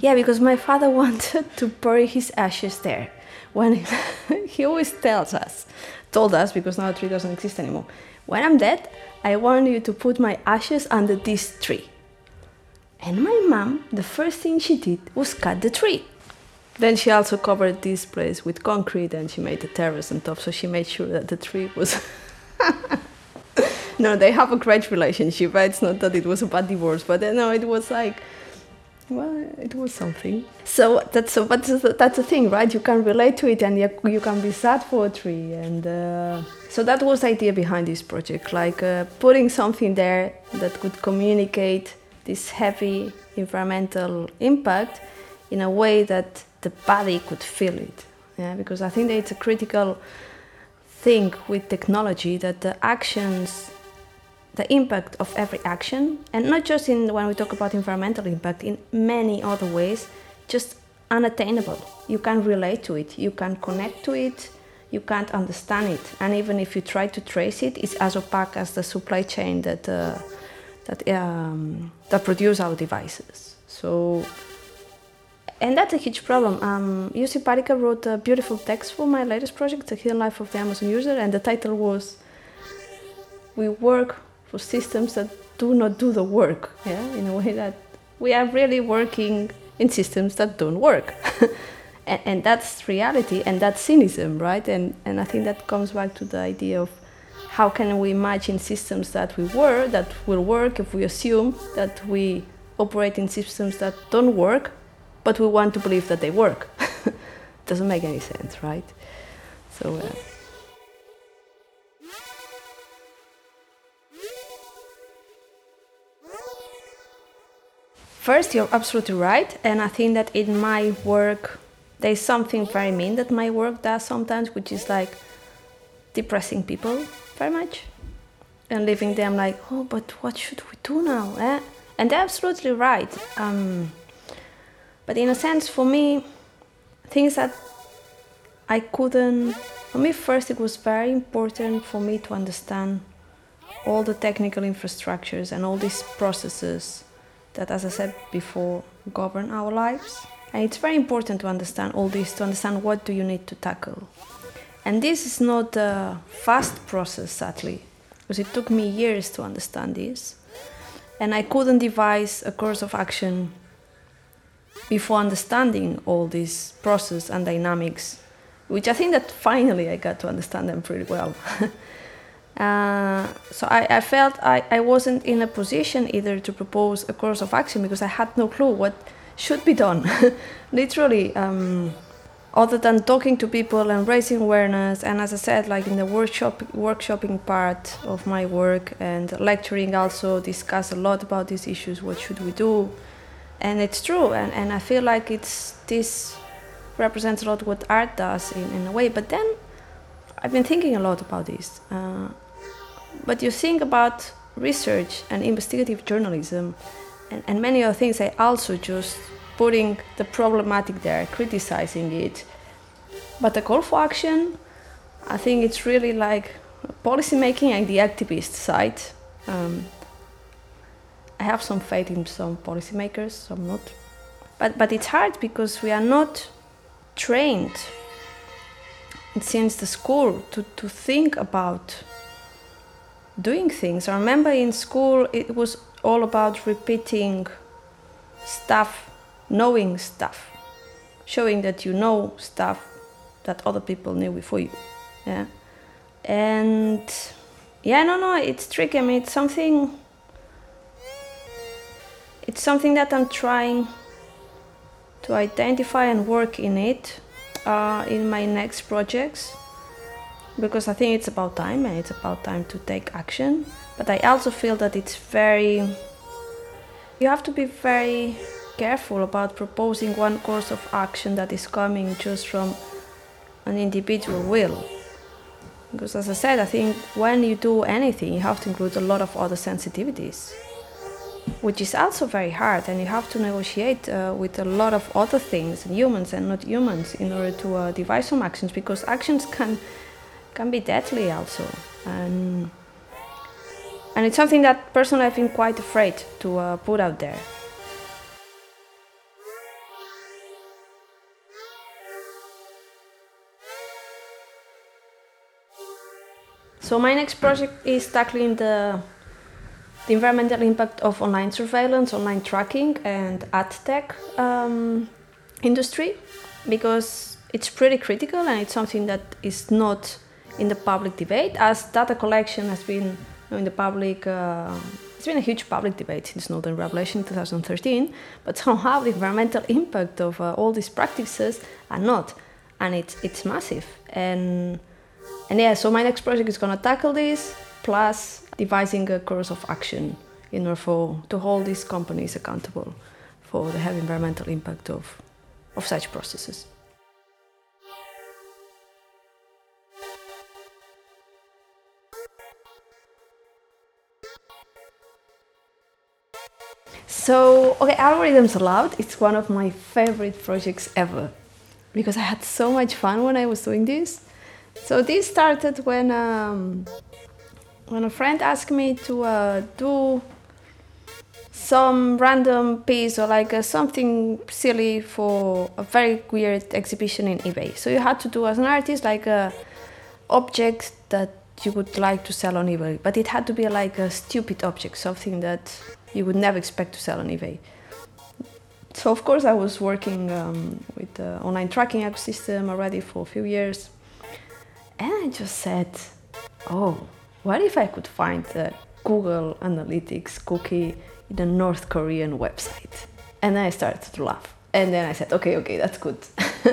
Yeah, because my father wanted to bury his ashes there. When he always tells us, told us, because now the tree doesn't exist anymore. When I'm dead, I want you to put my ashes under this tree. And my mom, the first thing she did was cut the tree. Then she also covered this place with concrete and she made a terrace on top, so she made sure that the tree was. no, they have a great relationship. It's not that it was a bad divorce, but uh, no, it was like well, it was something. So that's so, but that's the thing, right? You can relate to it, and you, you can be sad for a tree, and uh, so that was the idea behind this project, like uh, putting something there that could communicate this heavy environmental impact in a way that the body could feel it. Yeah, because I think that it's a critical thing with technology that the actions the impact of every action, and not just in when we talk about environmental impact, in many other ways, just unattainable. You can't relate to it, you can't connect to it, you can't understand it, and even if you try to trace it, it's as opaque as the supply chain that uh, that um, that produce our devices. So. And that's a huge problem. Um, Jussi Parikka wrote a beautiful text for my latest project, The Hidden Life of the Amazon User, and the title was We Work for systems that do not do the work, yeah, in a way that we are really working in systems that don't work. and, and, that's reality and that's cynicism, right? And, and I think that comes back to the idea of how can we imagine systems that we were, that will work if we assume that we operate in systems that don't work, but we want to believe that they work. Doesn't make any sense, right? So. Uh, First, you're absolutely right, and I think that in my work, there's something very mean that my work does sometimes, which is like depressing people very much and leaving them like, oh, but what should we do now? Eh? And they're absolutely right. Um, but in a sense, for me, things that I couldn't, for me, first, it was very important for me to understand all the technical infrastructures and all these processes that, as I said before, govern our lives. And it's very important to understand all this, to understand what do you need to tackle. And this is not a fast process, sadly, because it took me years to understand this. And I couldn't devise a course of action before understanding all this process and dynamics, which I think that finally I got to understand them pretty well. uh, so I, I felt I, I wasn't in a position either to propose a course of action because I had no clue what should be done. Literally, um, other than talking to people and raising awareness, and as I said, like in the workshop workshopping part of my work and lecturing, also discuss a lot about these issues. What should we do? And it's true, and, and I feel like it's this represents a lot what art does in, in a way. But then I've been thinking a lot about this. Uh, but you think about research and investigative journalism and, and many other things, I also just putting the problematic there, criticizing it. But the call for action, I think it's really like policy making and the activist side. Um, I have some faith in some policymakers, some not. But, but it's hard because we are not trained since the school to, to think about doing things. I remember in school it was all about repeating stuff, knowing stuff, showing that you know stuff that other people knew before you. Yeah. And yeah, no, no, it's tricky. I mean, it's something. It's something that I'm trying to identify and work in it uh, in my next projects because I think it's about time and it's about time to take action. But I also feel that it's very. You have to be very careful about proposing one course of action that is coming just from an individual will. Because, as I said, I think when you do anything, you have to include a lot of other sensitivities, which is also very hard, and you have to negotiate uh, with a lot of other things, humans and not humans, in order to uh, devise some actions, because actions can can be deadly also. And and it's something that personally I've been quite afraid to uh, put out there. So my next project is tackling the, the environmental impact of online surveillance, online tracking, and ad tech um, industry because it's pretty critical and it's something that is not in the public debate as data collection has been in the public. Uh, it's been a huge public debate since Snowden Revelation in 2013, but somehow the environmental impact of uh, all these practices are not, and it's it's massive. And and yeah, so my next project is gonna tackle this, plus devising a course of action in order for to hold these companies accountable for the heavy environmental impact of of such processes. So, okay, Algorithms Allowed, it's one of my favorite projects ever because I had so much fun when I was doing this. So this started when um, when a friend asked me to uh, do some random piece or like uh, something silly for a very weird exhibition in eBay. So you had to do as an artist like a object that you would like to sell on eBay, but it had to be like a stupid object, something that you would never expect to sell on eBay. So of course I was working um, with the online tracking ecosystem already for a few years, and I just said, "Oh, what if I could find the Google Analytics cookie in a North Korean website?" And then I started to laugh, and then I said, "Okay, okay, that's good."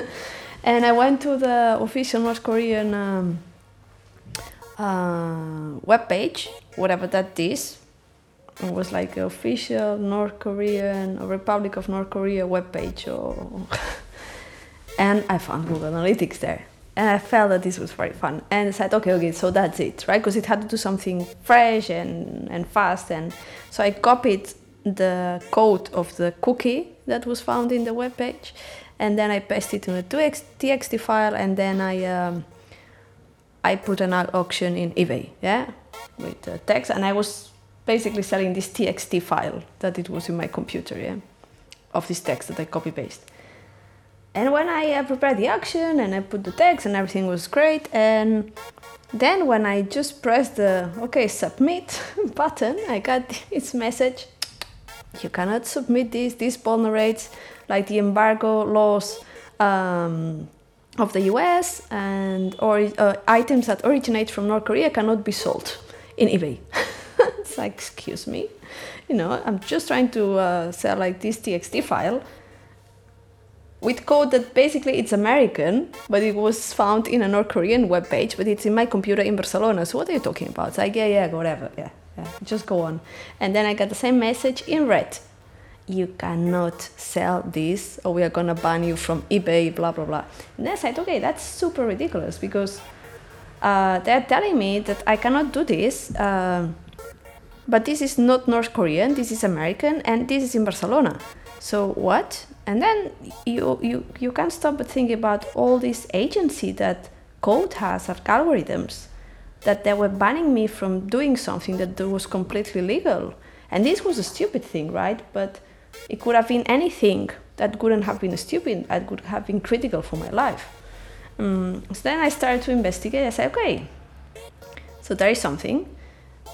and I went to the official North Korean um, uh, web page, whatever that is, it was like an official North Korean or Republic of North Korea webpage or and I found Google Analytics there. And I felt that this was very fun. And I said, okay, okay, so that's it, right? Because it had to do something fresh and, and fast. And so I copied the code of the cookie that was found in the web page. And then I pasted it in a TXT file. And then I, um, I put an auction in eBay, yeah, with the text. And I was basically selling this txt file that it was in my computer, yeah, of this text that I copy paste. And when I uh, prepared the auction and I put the text and everything was great, and then when I just pressed the okay submit button, I got this message: you cannot submit this. This vulnerates like the embargo laws um, of the U.S. and or uh, items that originate from North Korea cannot be sold in eBay. it's like excuse me, you know, I'm just trying to uh, sell like this TXT file with code that basically it's American, but it was found in a North Korean webpage, but it's in my computer in Barcelona. So what are you talking about? It's like, yeah, yeah, whatever, yeah, yeah, just go on. And then I got the same message in red. You cannot sell this, or we are gonna ban you from eBay, blah blah blah. And I said, okay, that's super ridiculous because uh, they're telling me that I cannot do this. Uh, but this is not North Korean, this is American, and this is in Barcelona. So what? And then you you you can't stop but about all this agency that code has or algorithms that they were banning me from doing something that was completely legal. And this was a stupid thing, right? But it could have been anything that couldn't have been stupid. That could have been critical for my life. Um, so then I started to investigate. I said, okay, so there is something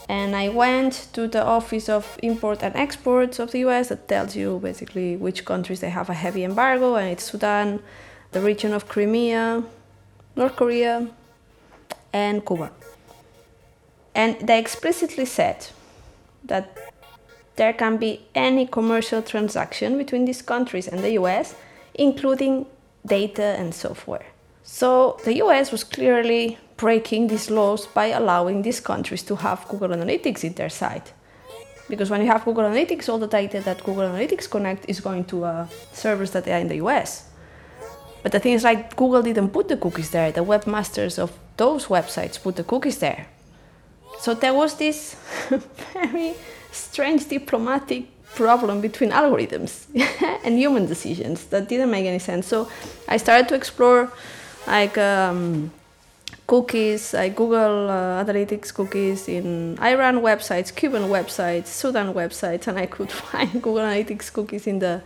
and I went to the Office of Import and Exports of the US that tells you basically which countries they have a heavy embargo, and it's Sudan, the region of Crimea, North Korea, and Cuba. And they explicitly said that there can be any commercial transaction between these countries and the US, including data and software. So the US was clearly breaking these laws by allowing these countries to have Google Analytics in their site. Because when you have Google Analytics, all the data that Google Analytics connect is going to uh, servers that are in the US. But the thing is, like, Google didn't put the cookies there. The webmasters of those websites put the cookies there. So there was this very strange diplomatic problem between algorithms and human decisions that didn't make any sense. So I started to explore, like, um, cookies. I Google uh, Analytics cookies in Iran websites, Cuban websites, Sudan websites, and I could find Google Analytics cookies in the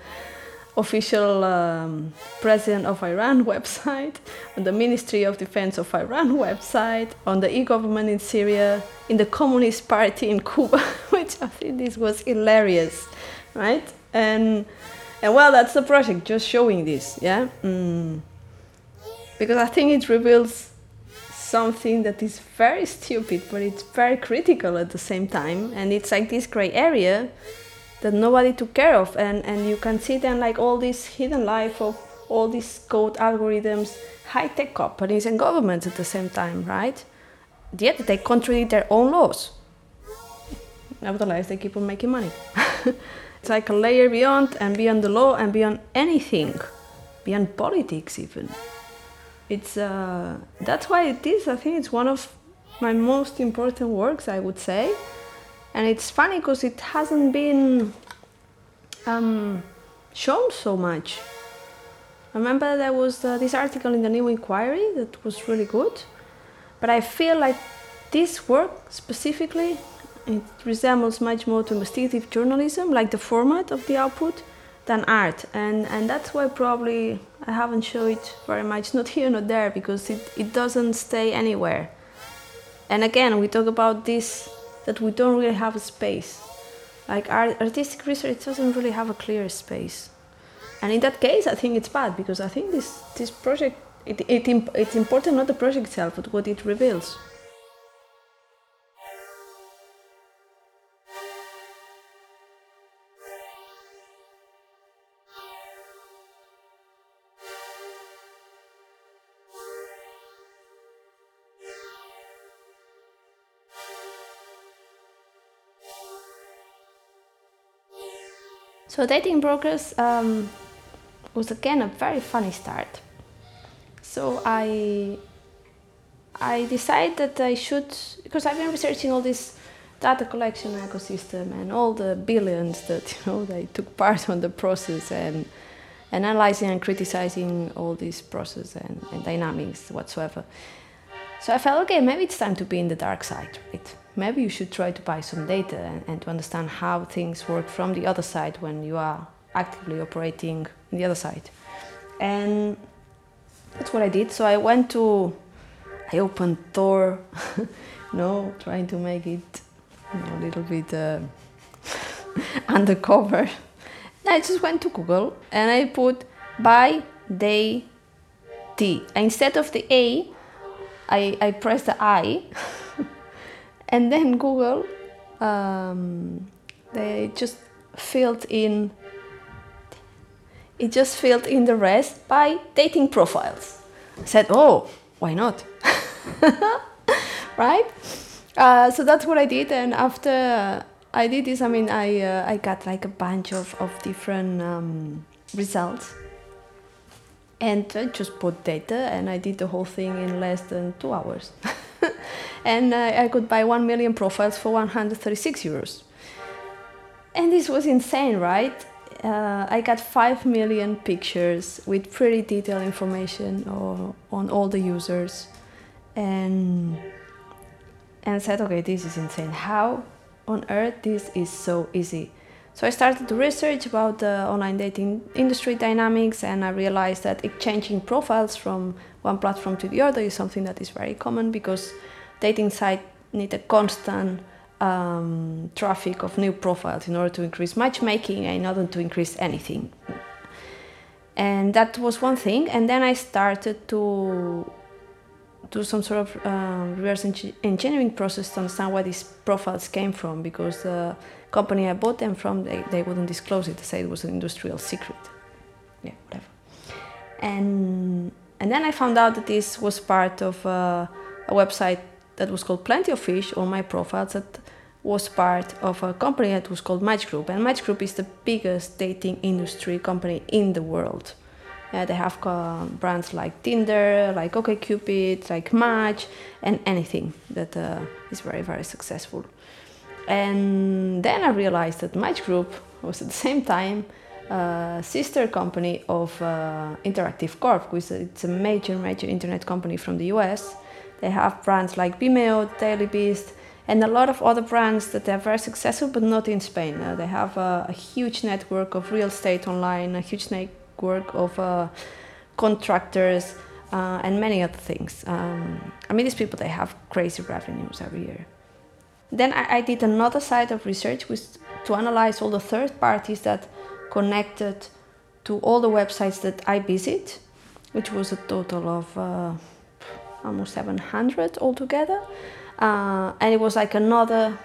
official um, president of Iran website, on the Ministry of Defense of Iran website, on the e-government in Syria, in the Communist Party in Cuba, which I think this was hilarious, right? And and well, that's the project, just showing this, yeah. Mm. Because I think it reveals something that is very stupid, but it's very critical at the same time. And it's like this gray area that nobody took care of. And, and you can see then like all this hidden life of all these code algorithms, high tech companies and governments at the same time, right? Yet they contradict their own laws. Nevertheless, they keep on making money. it's like a layer beyond and beyond the law and beyond anything, beyond politics even it's uh, that's why it is. I think it's one of my most important works, I would say. And it's funny because it hasn't been um, shown so much. I remember there was uh, this article in the New Inquiry that was really good, but I feel like this work specifically it resembles much more to investigative journalism, like the format of the output, than art and and that's why probably I haven't shown it very much not here not there because it, it doesn't stay anywhere. And again we talk about this that we don't really have a space. Like art, artistic research doesn't really have a clear space. And in that case I think it's bad because I think this this project it, it, it's important not the project itself but what it reveals So dating brokers um, was again a very funny start. So I I decided that I should because I've been researching all this data collection ecosystem and all the billions that you know they took part on the process and analyzing and criticizing all this process and, and dynamics whatsoever. So I felt okay, maybe it's time to be in the dark side, right? maybe you should try to buy some data and, and, to understand how things work from the other side when you are actively operating on the other side. and that's what I did. So I went to, I opened Tor, no, trying to make it you know, a little bit uh, undercover. I just went to Google and I put by day T. Instead of the A, I, I pressed the I, and then Google, um, they just filled in it just filled in the rest by dating profiles. I said, oh, why not? right? Uh, so that's what I did, and after I did this, I mean, I uh, I got like a bunch of of different um, results, and I just put data, and I did the whole thing in less than two hours, and uh, I could buy one million profiles for 136 euros. And this was insane, right? uh, I got 5 million pictures with pretty detailed information or, on all the users and and said okay this is insane how on earth this is so easy so I started to research about the online dating industry dynamics and I realized that exchanging profiles from one platform to the other is something that is very common because dating sites need a constant um, traffic of new profiles in order to increase matchmaking and in order to increase anything. And that was one thing. And then I started to do some sort of uh, reverse engineering process to understand where these profiles came from because the company I bought them from, they, they wouldn't disclose it. They say it was an industrial secret. Yeah, whatever. And, and then I found out that this was part of uh, a website that was called Plenty of Fish on my profiles that was part of a company that was called Match Group. And Match Group is the biggest dating industry company in the world. Uh, they have uh, brands like Tinder, like OkCupid, like Match, and anything that uh, is very, very successful. And then I realized that Match Group was at the same time a sister company of uh, Interactive Corp, which is it's a major, major internet company from the US they have brands like Vimeo, Daily Beast, and a lot of other brands that are very successful, but not in Spain. Uh, they have a, a, huge network of real estate online, a huge network of uh, contractors, uh, and many other things. Um, I mean, these people they have crazy revenues every year. Then I, I did another side of research to analyze all the third parties that connected to all the websites that I visit, which was a total of uh, almost 700 altogether. Uh, and it was like another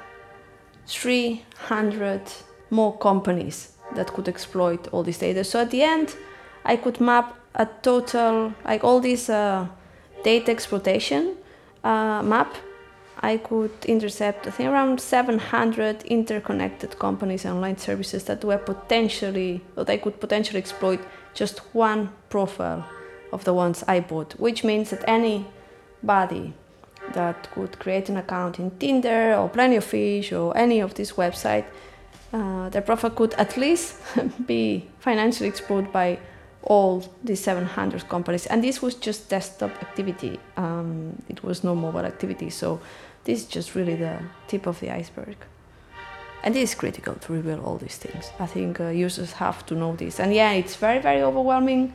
300 more companies that could exploit all this data. So at the end, I could map a total, like all this uh, data exploitation uh, map. I could intercept, I think, around 700 interconnected companies and online services that were potentially, or they could potentially exploit just one profile of the ones I bought, which means that any body that could create an account in Tinder or Plenty of Fish or any of these websites, uh, their profile could at least be financially exploited by all the 700 companies. And this was just desktop activity. Um, it was no mobile activity. So this is just really the tip of the iceberg. And it is critical to reveal all these things. I think uh, users have to know this. And yeah, it's very, very overwhelming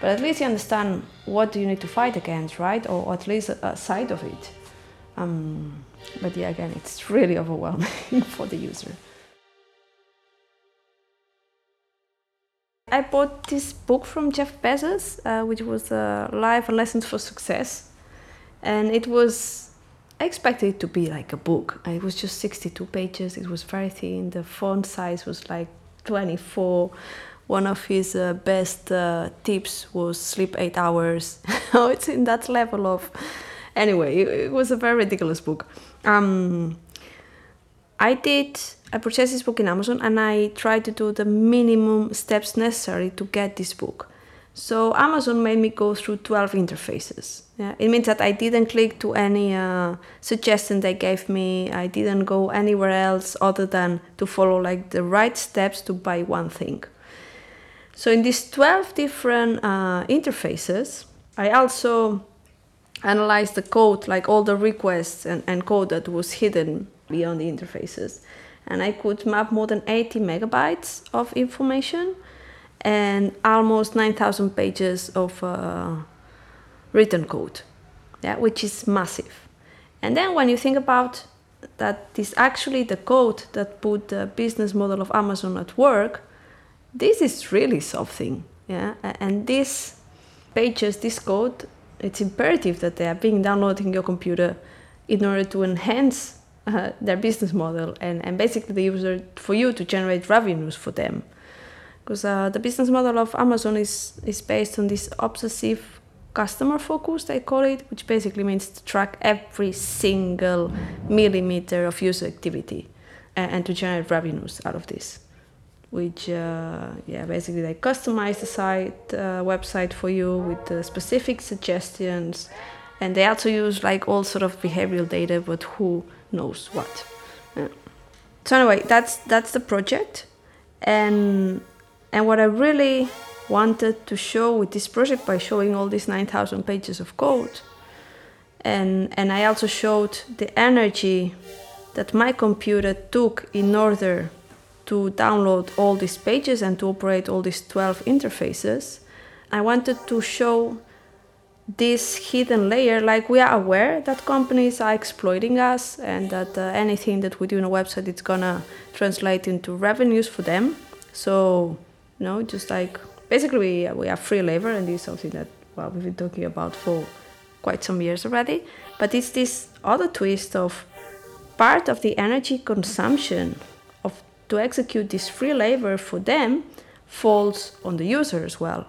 but at least you understand what do you need to fight against, right? Or, at least a, side of it. Um, but yeah, again, it's really overwhelming for the user. I bought this book from Jeff Bezos, uh, which was uh, Life Lessons for Success. And it was, I expected it to be like a book. It was just 62 pages, it was very thin, the font size was like 24 one of his uh, best uh, tips was sleep eight hours. oh, it's in that level of. Anyway, it, it was a very ridiculous book. Um, I did. I purchased this book in Amazon and I tried to do the minimum steps necessary to get this book. So Amazon made me go through 12 interfaces. Yeah, it means that I didn't click to any uh, suggestion they gave me. I didn't go anywhere else other than to follow like the right steps to buy one thing. So in these 12 different uh, interfaces, I also analyzed the code, like all the requests and, and code that was hidden beyond the interfaces. And I could map more than 80 megabytes of information. and almost 9,000 pages of uh, written code, yeah, which is massive. And then when you think about that this actually the code that put the business model of Amazon at work, this is really something. Yeah, and these pages, this code, it's imperative that they are being downloaded in your computer in order to enhance uh, their business model and, and basically the user for you to generate revenues for them. Because uh, the business model of Amazon is, is based on this obsessive customer focus I call it, which basically means to track every single millimeter of user activity and, and to generate revenues out of this. Which, uh, yeah, basically they customize the site, uh, website for you with the specific suggestions, and they also use like all sort of behavioral data, but who knows what. Yeah. So anyway, that's that's the project, and and what I really wanted to show with this project by showing all these 9,000 pages of code. And, and I also showed the energy that my computer took in order to download all these pages and to operate all these 12 interfaces. I wanted to show this hidden layer like we are aware that companies are exploiting us and that uh, anything that we do on a website it's gonna translate into revenues for them. So you know just like basically we, we have free labor and this is something that well we've been talking about for quite some years already. But it's this other twist of part of the energy consumption of to execute this free labor for them falls on the user as well.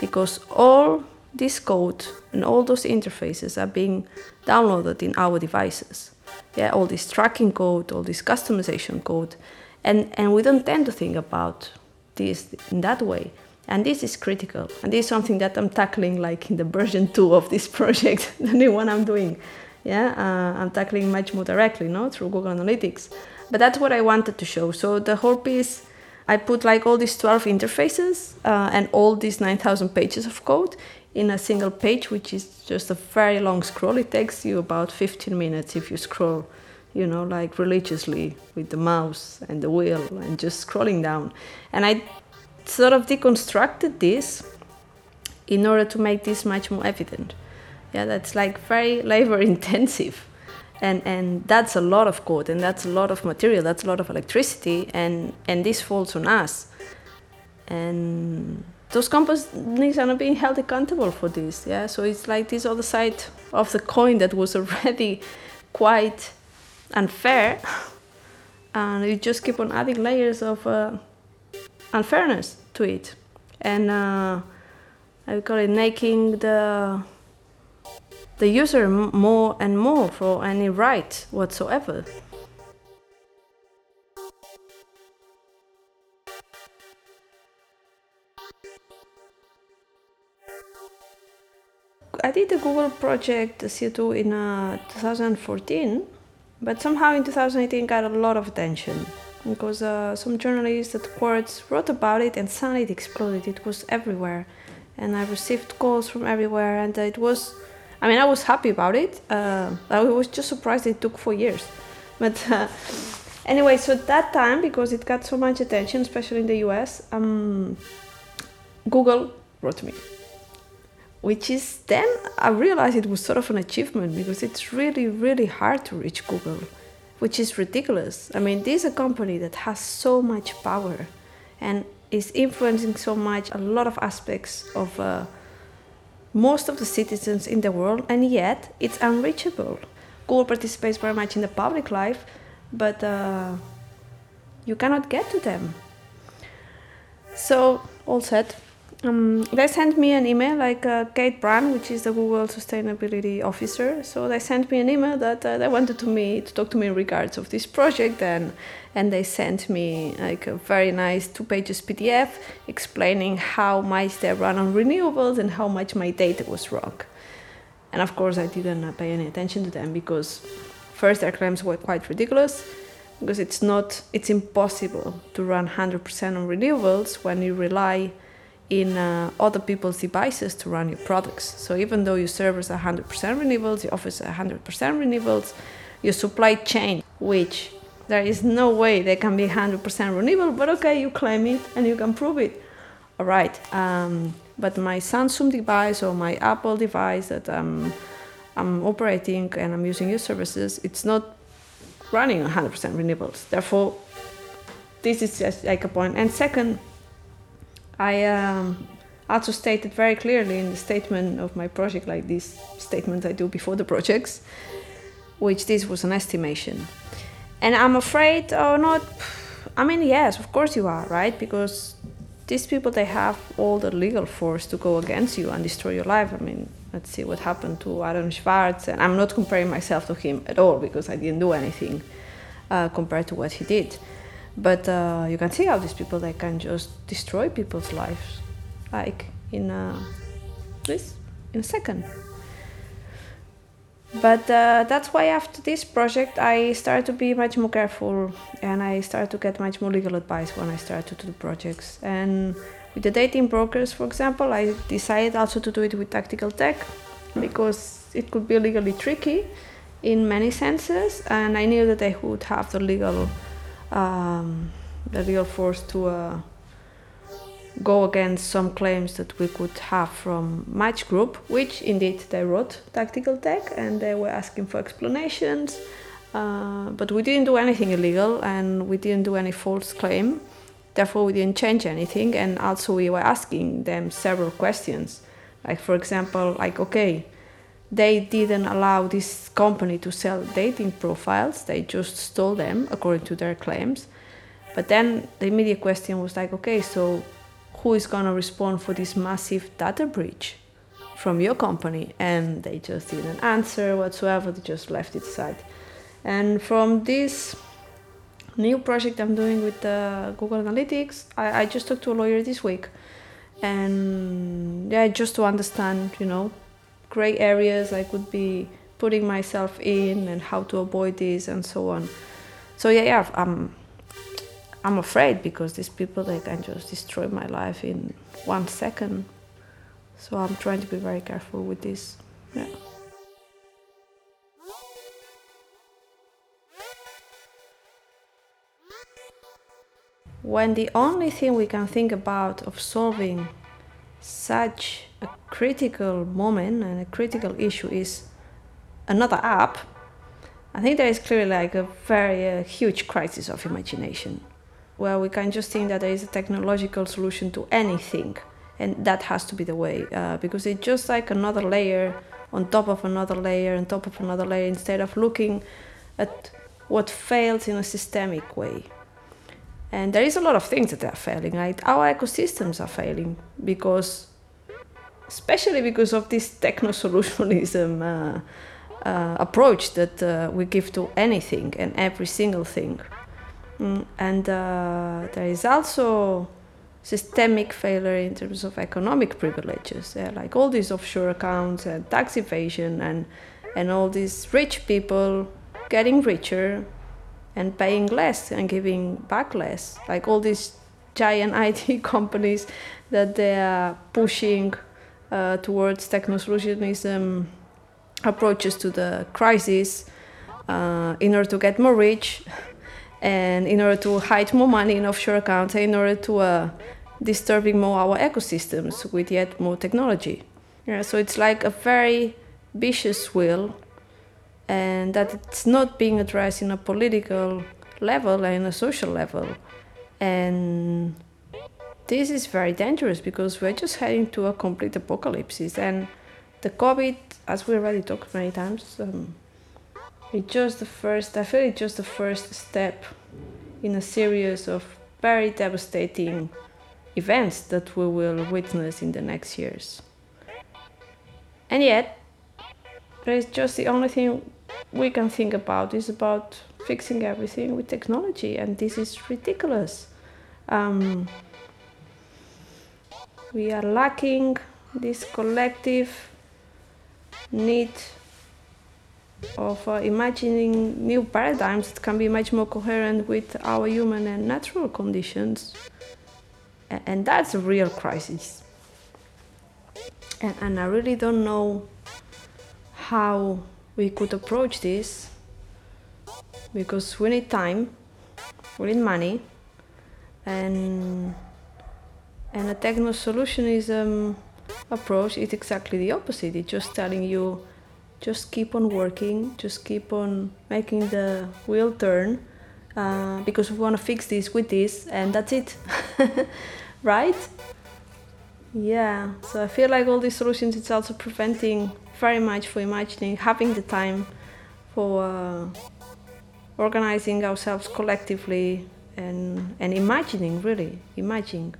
Because all this code and all those interfaces are being downloaded in our devices. Yeah all this tracking code all this customization code. And and we don't tend to think about this in that way. And this is critical. And this is something that i'm tackling like in the version 2 of this project the new one i'm doing. Yeah uh, i'm tackling much more directly no through google analytics. But that's what i wanted to show. So the whole piece i put like all these 12 interfaces uh, and all these 9000 pages of code in a single page which is just a very long scroll it takes you about 15 minutes if you scroll you know like religiously with the mouse and the wheel and just scrolling down and i sort of deconstructed this in order to make this much more evident. Yeah, that's like very labor intensive. And, and that's a lot of code and that's a lot of material, that's a lot of electricity, and, and this falls on us. And those companies are not being held accountable for this. Yeah, so it's like this other side of the coin that was already quite unfair, and you just keep on adding layers of uh, unfairness to it, and uh, I would call it making the the user more and more for any right whatsoever. I did the Google project CO2 in uh, 2014, but somehow in 2018 got a lot of attention because uh, some journalists at Quartz wrote about it and suddenly it exploded. It was everywhere, and I received calls from everywhere, and it was. I mean, I was happy about it. Uh, I was just surprised it took four years, but uh, anyway. So at that time, because it got so much attention, especially in the U.S., um, Google wrote to me, which is then I realized it was sort of an achievement because it's really, really hard to reach Google which is ridiculous. I mean, this is a company that has so much power and is influencing so much a lot of aspects of uh, most of the citizens in the world, and yet it's unreachable. Google participates very much in the public life, but uh, you cannot get to them. So, all said, um, they sent me an email, like uh, Kate Brandt, which is the Google Sustainability Officer. So they sent me an email that uh, they wanted to me to talk to me in regards of this project, and and they sent me like a very nice two pages PDF explaining how much they run on renewables and how much my data was wrong. And of course, I didn't uh, pay any attention to them because first their claims were quite ridiculous because it's not it's impossible to run 100% on renewables when you rely in uh, other people's devices to run your products. So even though your servers are 100% renewables, your office are 100% renewables, your supply chain, which there is no way they can be 100% renewable, but okay, you claim it and you can prove it, all right, um, but my Samsung device or my Apple device that I'm, I'm operating and I'm using your services, it's not running 100% renewables. Therefore, this is just like a point. And second, I um, also stated very clearly in the statement of my project, like this statement I do before the projects, which this was an estimation. And I'm afraid, or not, I mean, yes, of course you are, right? Because these people, they have all the legal force to go against you and destroy your life. I mean, let's see what happened to Aaron Swartz. And I'm not comparing myself to him at all because I didn't do anything uh, compared to what he did. But uh, you can see how these people, they can just destroy people's lives, like in a, this, in a second. But uh, that's why after this project, I started to be much more careful and I started to get much more legal advice when I started to do projects. And with the dating brokers, for example, I decided also to do it with tactical tech because it could be legally tricky in many senses, and I knew that I would have the legal, um, the legal force to. Uh, go against some claims that we could have from Match Group, which indeed they wrote Tactical Tech and they were asking for explanations. Uh, but we didn't do anything illegal and we didn't do any false claim. Therefore, we didn't change anything. And also, we were asking them several questions. Like, for example, like, okay, they didn't allow this company to sell dating profiles, they just stole them according to their claims. But then the immediate question was like, okay, so who is going to respond for this massive data breach from your company? And they just didn't answer whatsoever. They just left it aside. And from this new project i'm doing with uh, google analytics I, I just talked to a lawyer this week. And yeah just to understand you know gray areas i could be putting myself in and how to avoid this and so on so yeah yeah i'm I'm afraid because these people they can just destroy my life in one second. So I'm trying to be very careful with this. Yeah. When the only thing we can think about of solving such a critical moment and a critical issue is another app, I think there is clearly like a very uh, huge crisis of imagination where we can just think that there is a technological solution to anything and that has to be the way uh, because it's just like another layer on top of another layer on top of another layer instead of looking at what fails in a systemic way. And there is a lot of things that are failing our ecosystems are failing because especially because of this techno solutionism uh, uh, approach that uh, we give to anything and every single thing. Mm, and uh, there is also systemic failure in terms of economic privileges, yeah, like all these offshore accounts and tax evasion and and all these rich people getting richer and paying less and giving back less, like all these giant IT companies that they are pushing uh, towards techno-solutionism approaches to the crisis uh, in order to get more rich and in order to hide more money in offshore accounts, in order to uh, disturbing more our ecosystems with yet more technology. Yeah, so it's like a very vicious wheel, and that it's not being addressed in a political level and a social level, and this is very dangerous because we're just heading to a complete apocalypse. And the COVID, as we already talked many times, um, it's just the first, I feel it's just the first step in a series of very devastating events that we will witness in the next years. And yet, is just the only thing we can think about is about fixing everything with technology, and this is ridiculous. Um, we are lacking this collective need of uh, imagining new paradigms that can be much more coherent with our human and natural conditions. And that's a real crisis. And, and I really don't know how we could approach this because we need time, we need money, and And a techno solutionism approach is exactly the opposite. It's just telling you, just keep on working, just keep on making the wheel turn, uh, because we want to fix this with this, and that's it, right? Yeah. So I feel like all these solutions, it's also preventing very much for imagining, having the time for uh, organizing ourselves collectively and and imagining really imagining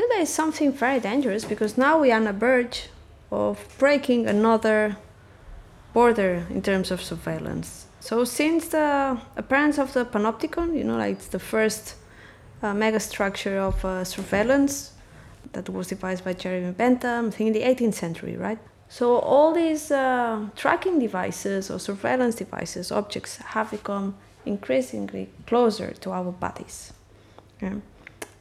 feel there is something very dangerous because now we are on the verge of breaking another border in terms of surveillance. So since the appearance of the panopticon, you know, like it's the first uh, mega structure of uh, surveillance that was devised by Jeremy Bentham, I think in the 18th century, right? So all these uh, tracking devices or surveillance devices, objects, have become increasingly closer to our bodies. Yeah?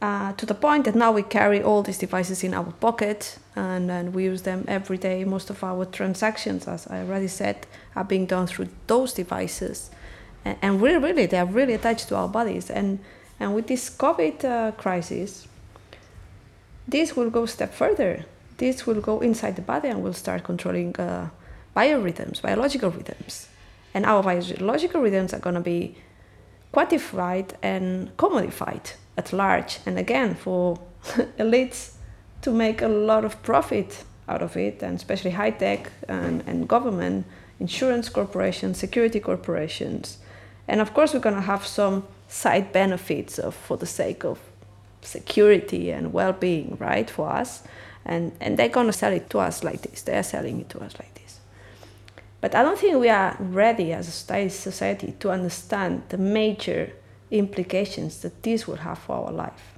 Uh, to the point that now we carry all these devices in our pocket and, and we use them every day. Most of our transactions, as I already said, are being done through those devices. And, and really, really, they are really attached to our bodies. And, and with this COVID uh, crisis, this will go a step further. This will go inside the body and will start controlling uh, biorhythms, biological rhythms. And our biological rhythms are going to be quantified and commodified at large. And again, for elites to make a lot of profit out of it, and especially high tech and, and government, insurance corporations, security corporations. And of course, we're going to have some side benefits of, for the sake of security and well-being, right, for us. And, and they're going to sell it to us like this. They are selling it to us like this. But I don't think we are ready as a society to understand the major implications that this will have for our life.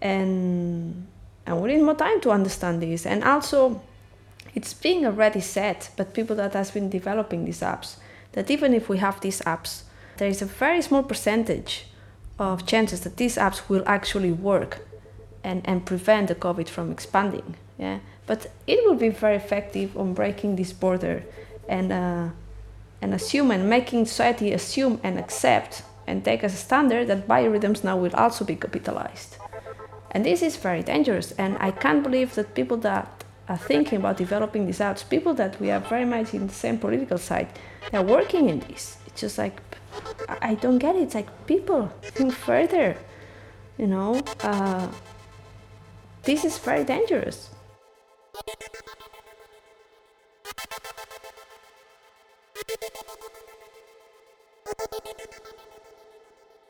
And, and we need more time to understand this. And also, it's being already said, but people that has been developing these apps, that even if we have these apps, there is a very small percentage of chances that these apps will actually work and, and prevent the COVID from expanding. Yeah? But it will be very effective on breaking this border and, uh, and assume and making society assume and accept and take as a standard that biorhythms now will also be capitalized. And this is very dangerous, and I can't believe that people that are thinking about developing these apps, people that we are very much in the same political side, they're working in this. It's just like, I don't get it. It's like, people, think further, you know? Uh, this is very dangerous.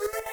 you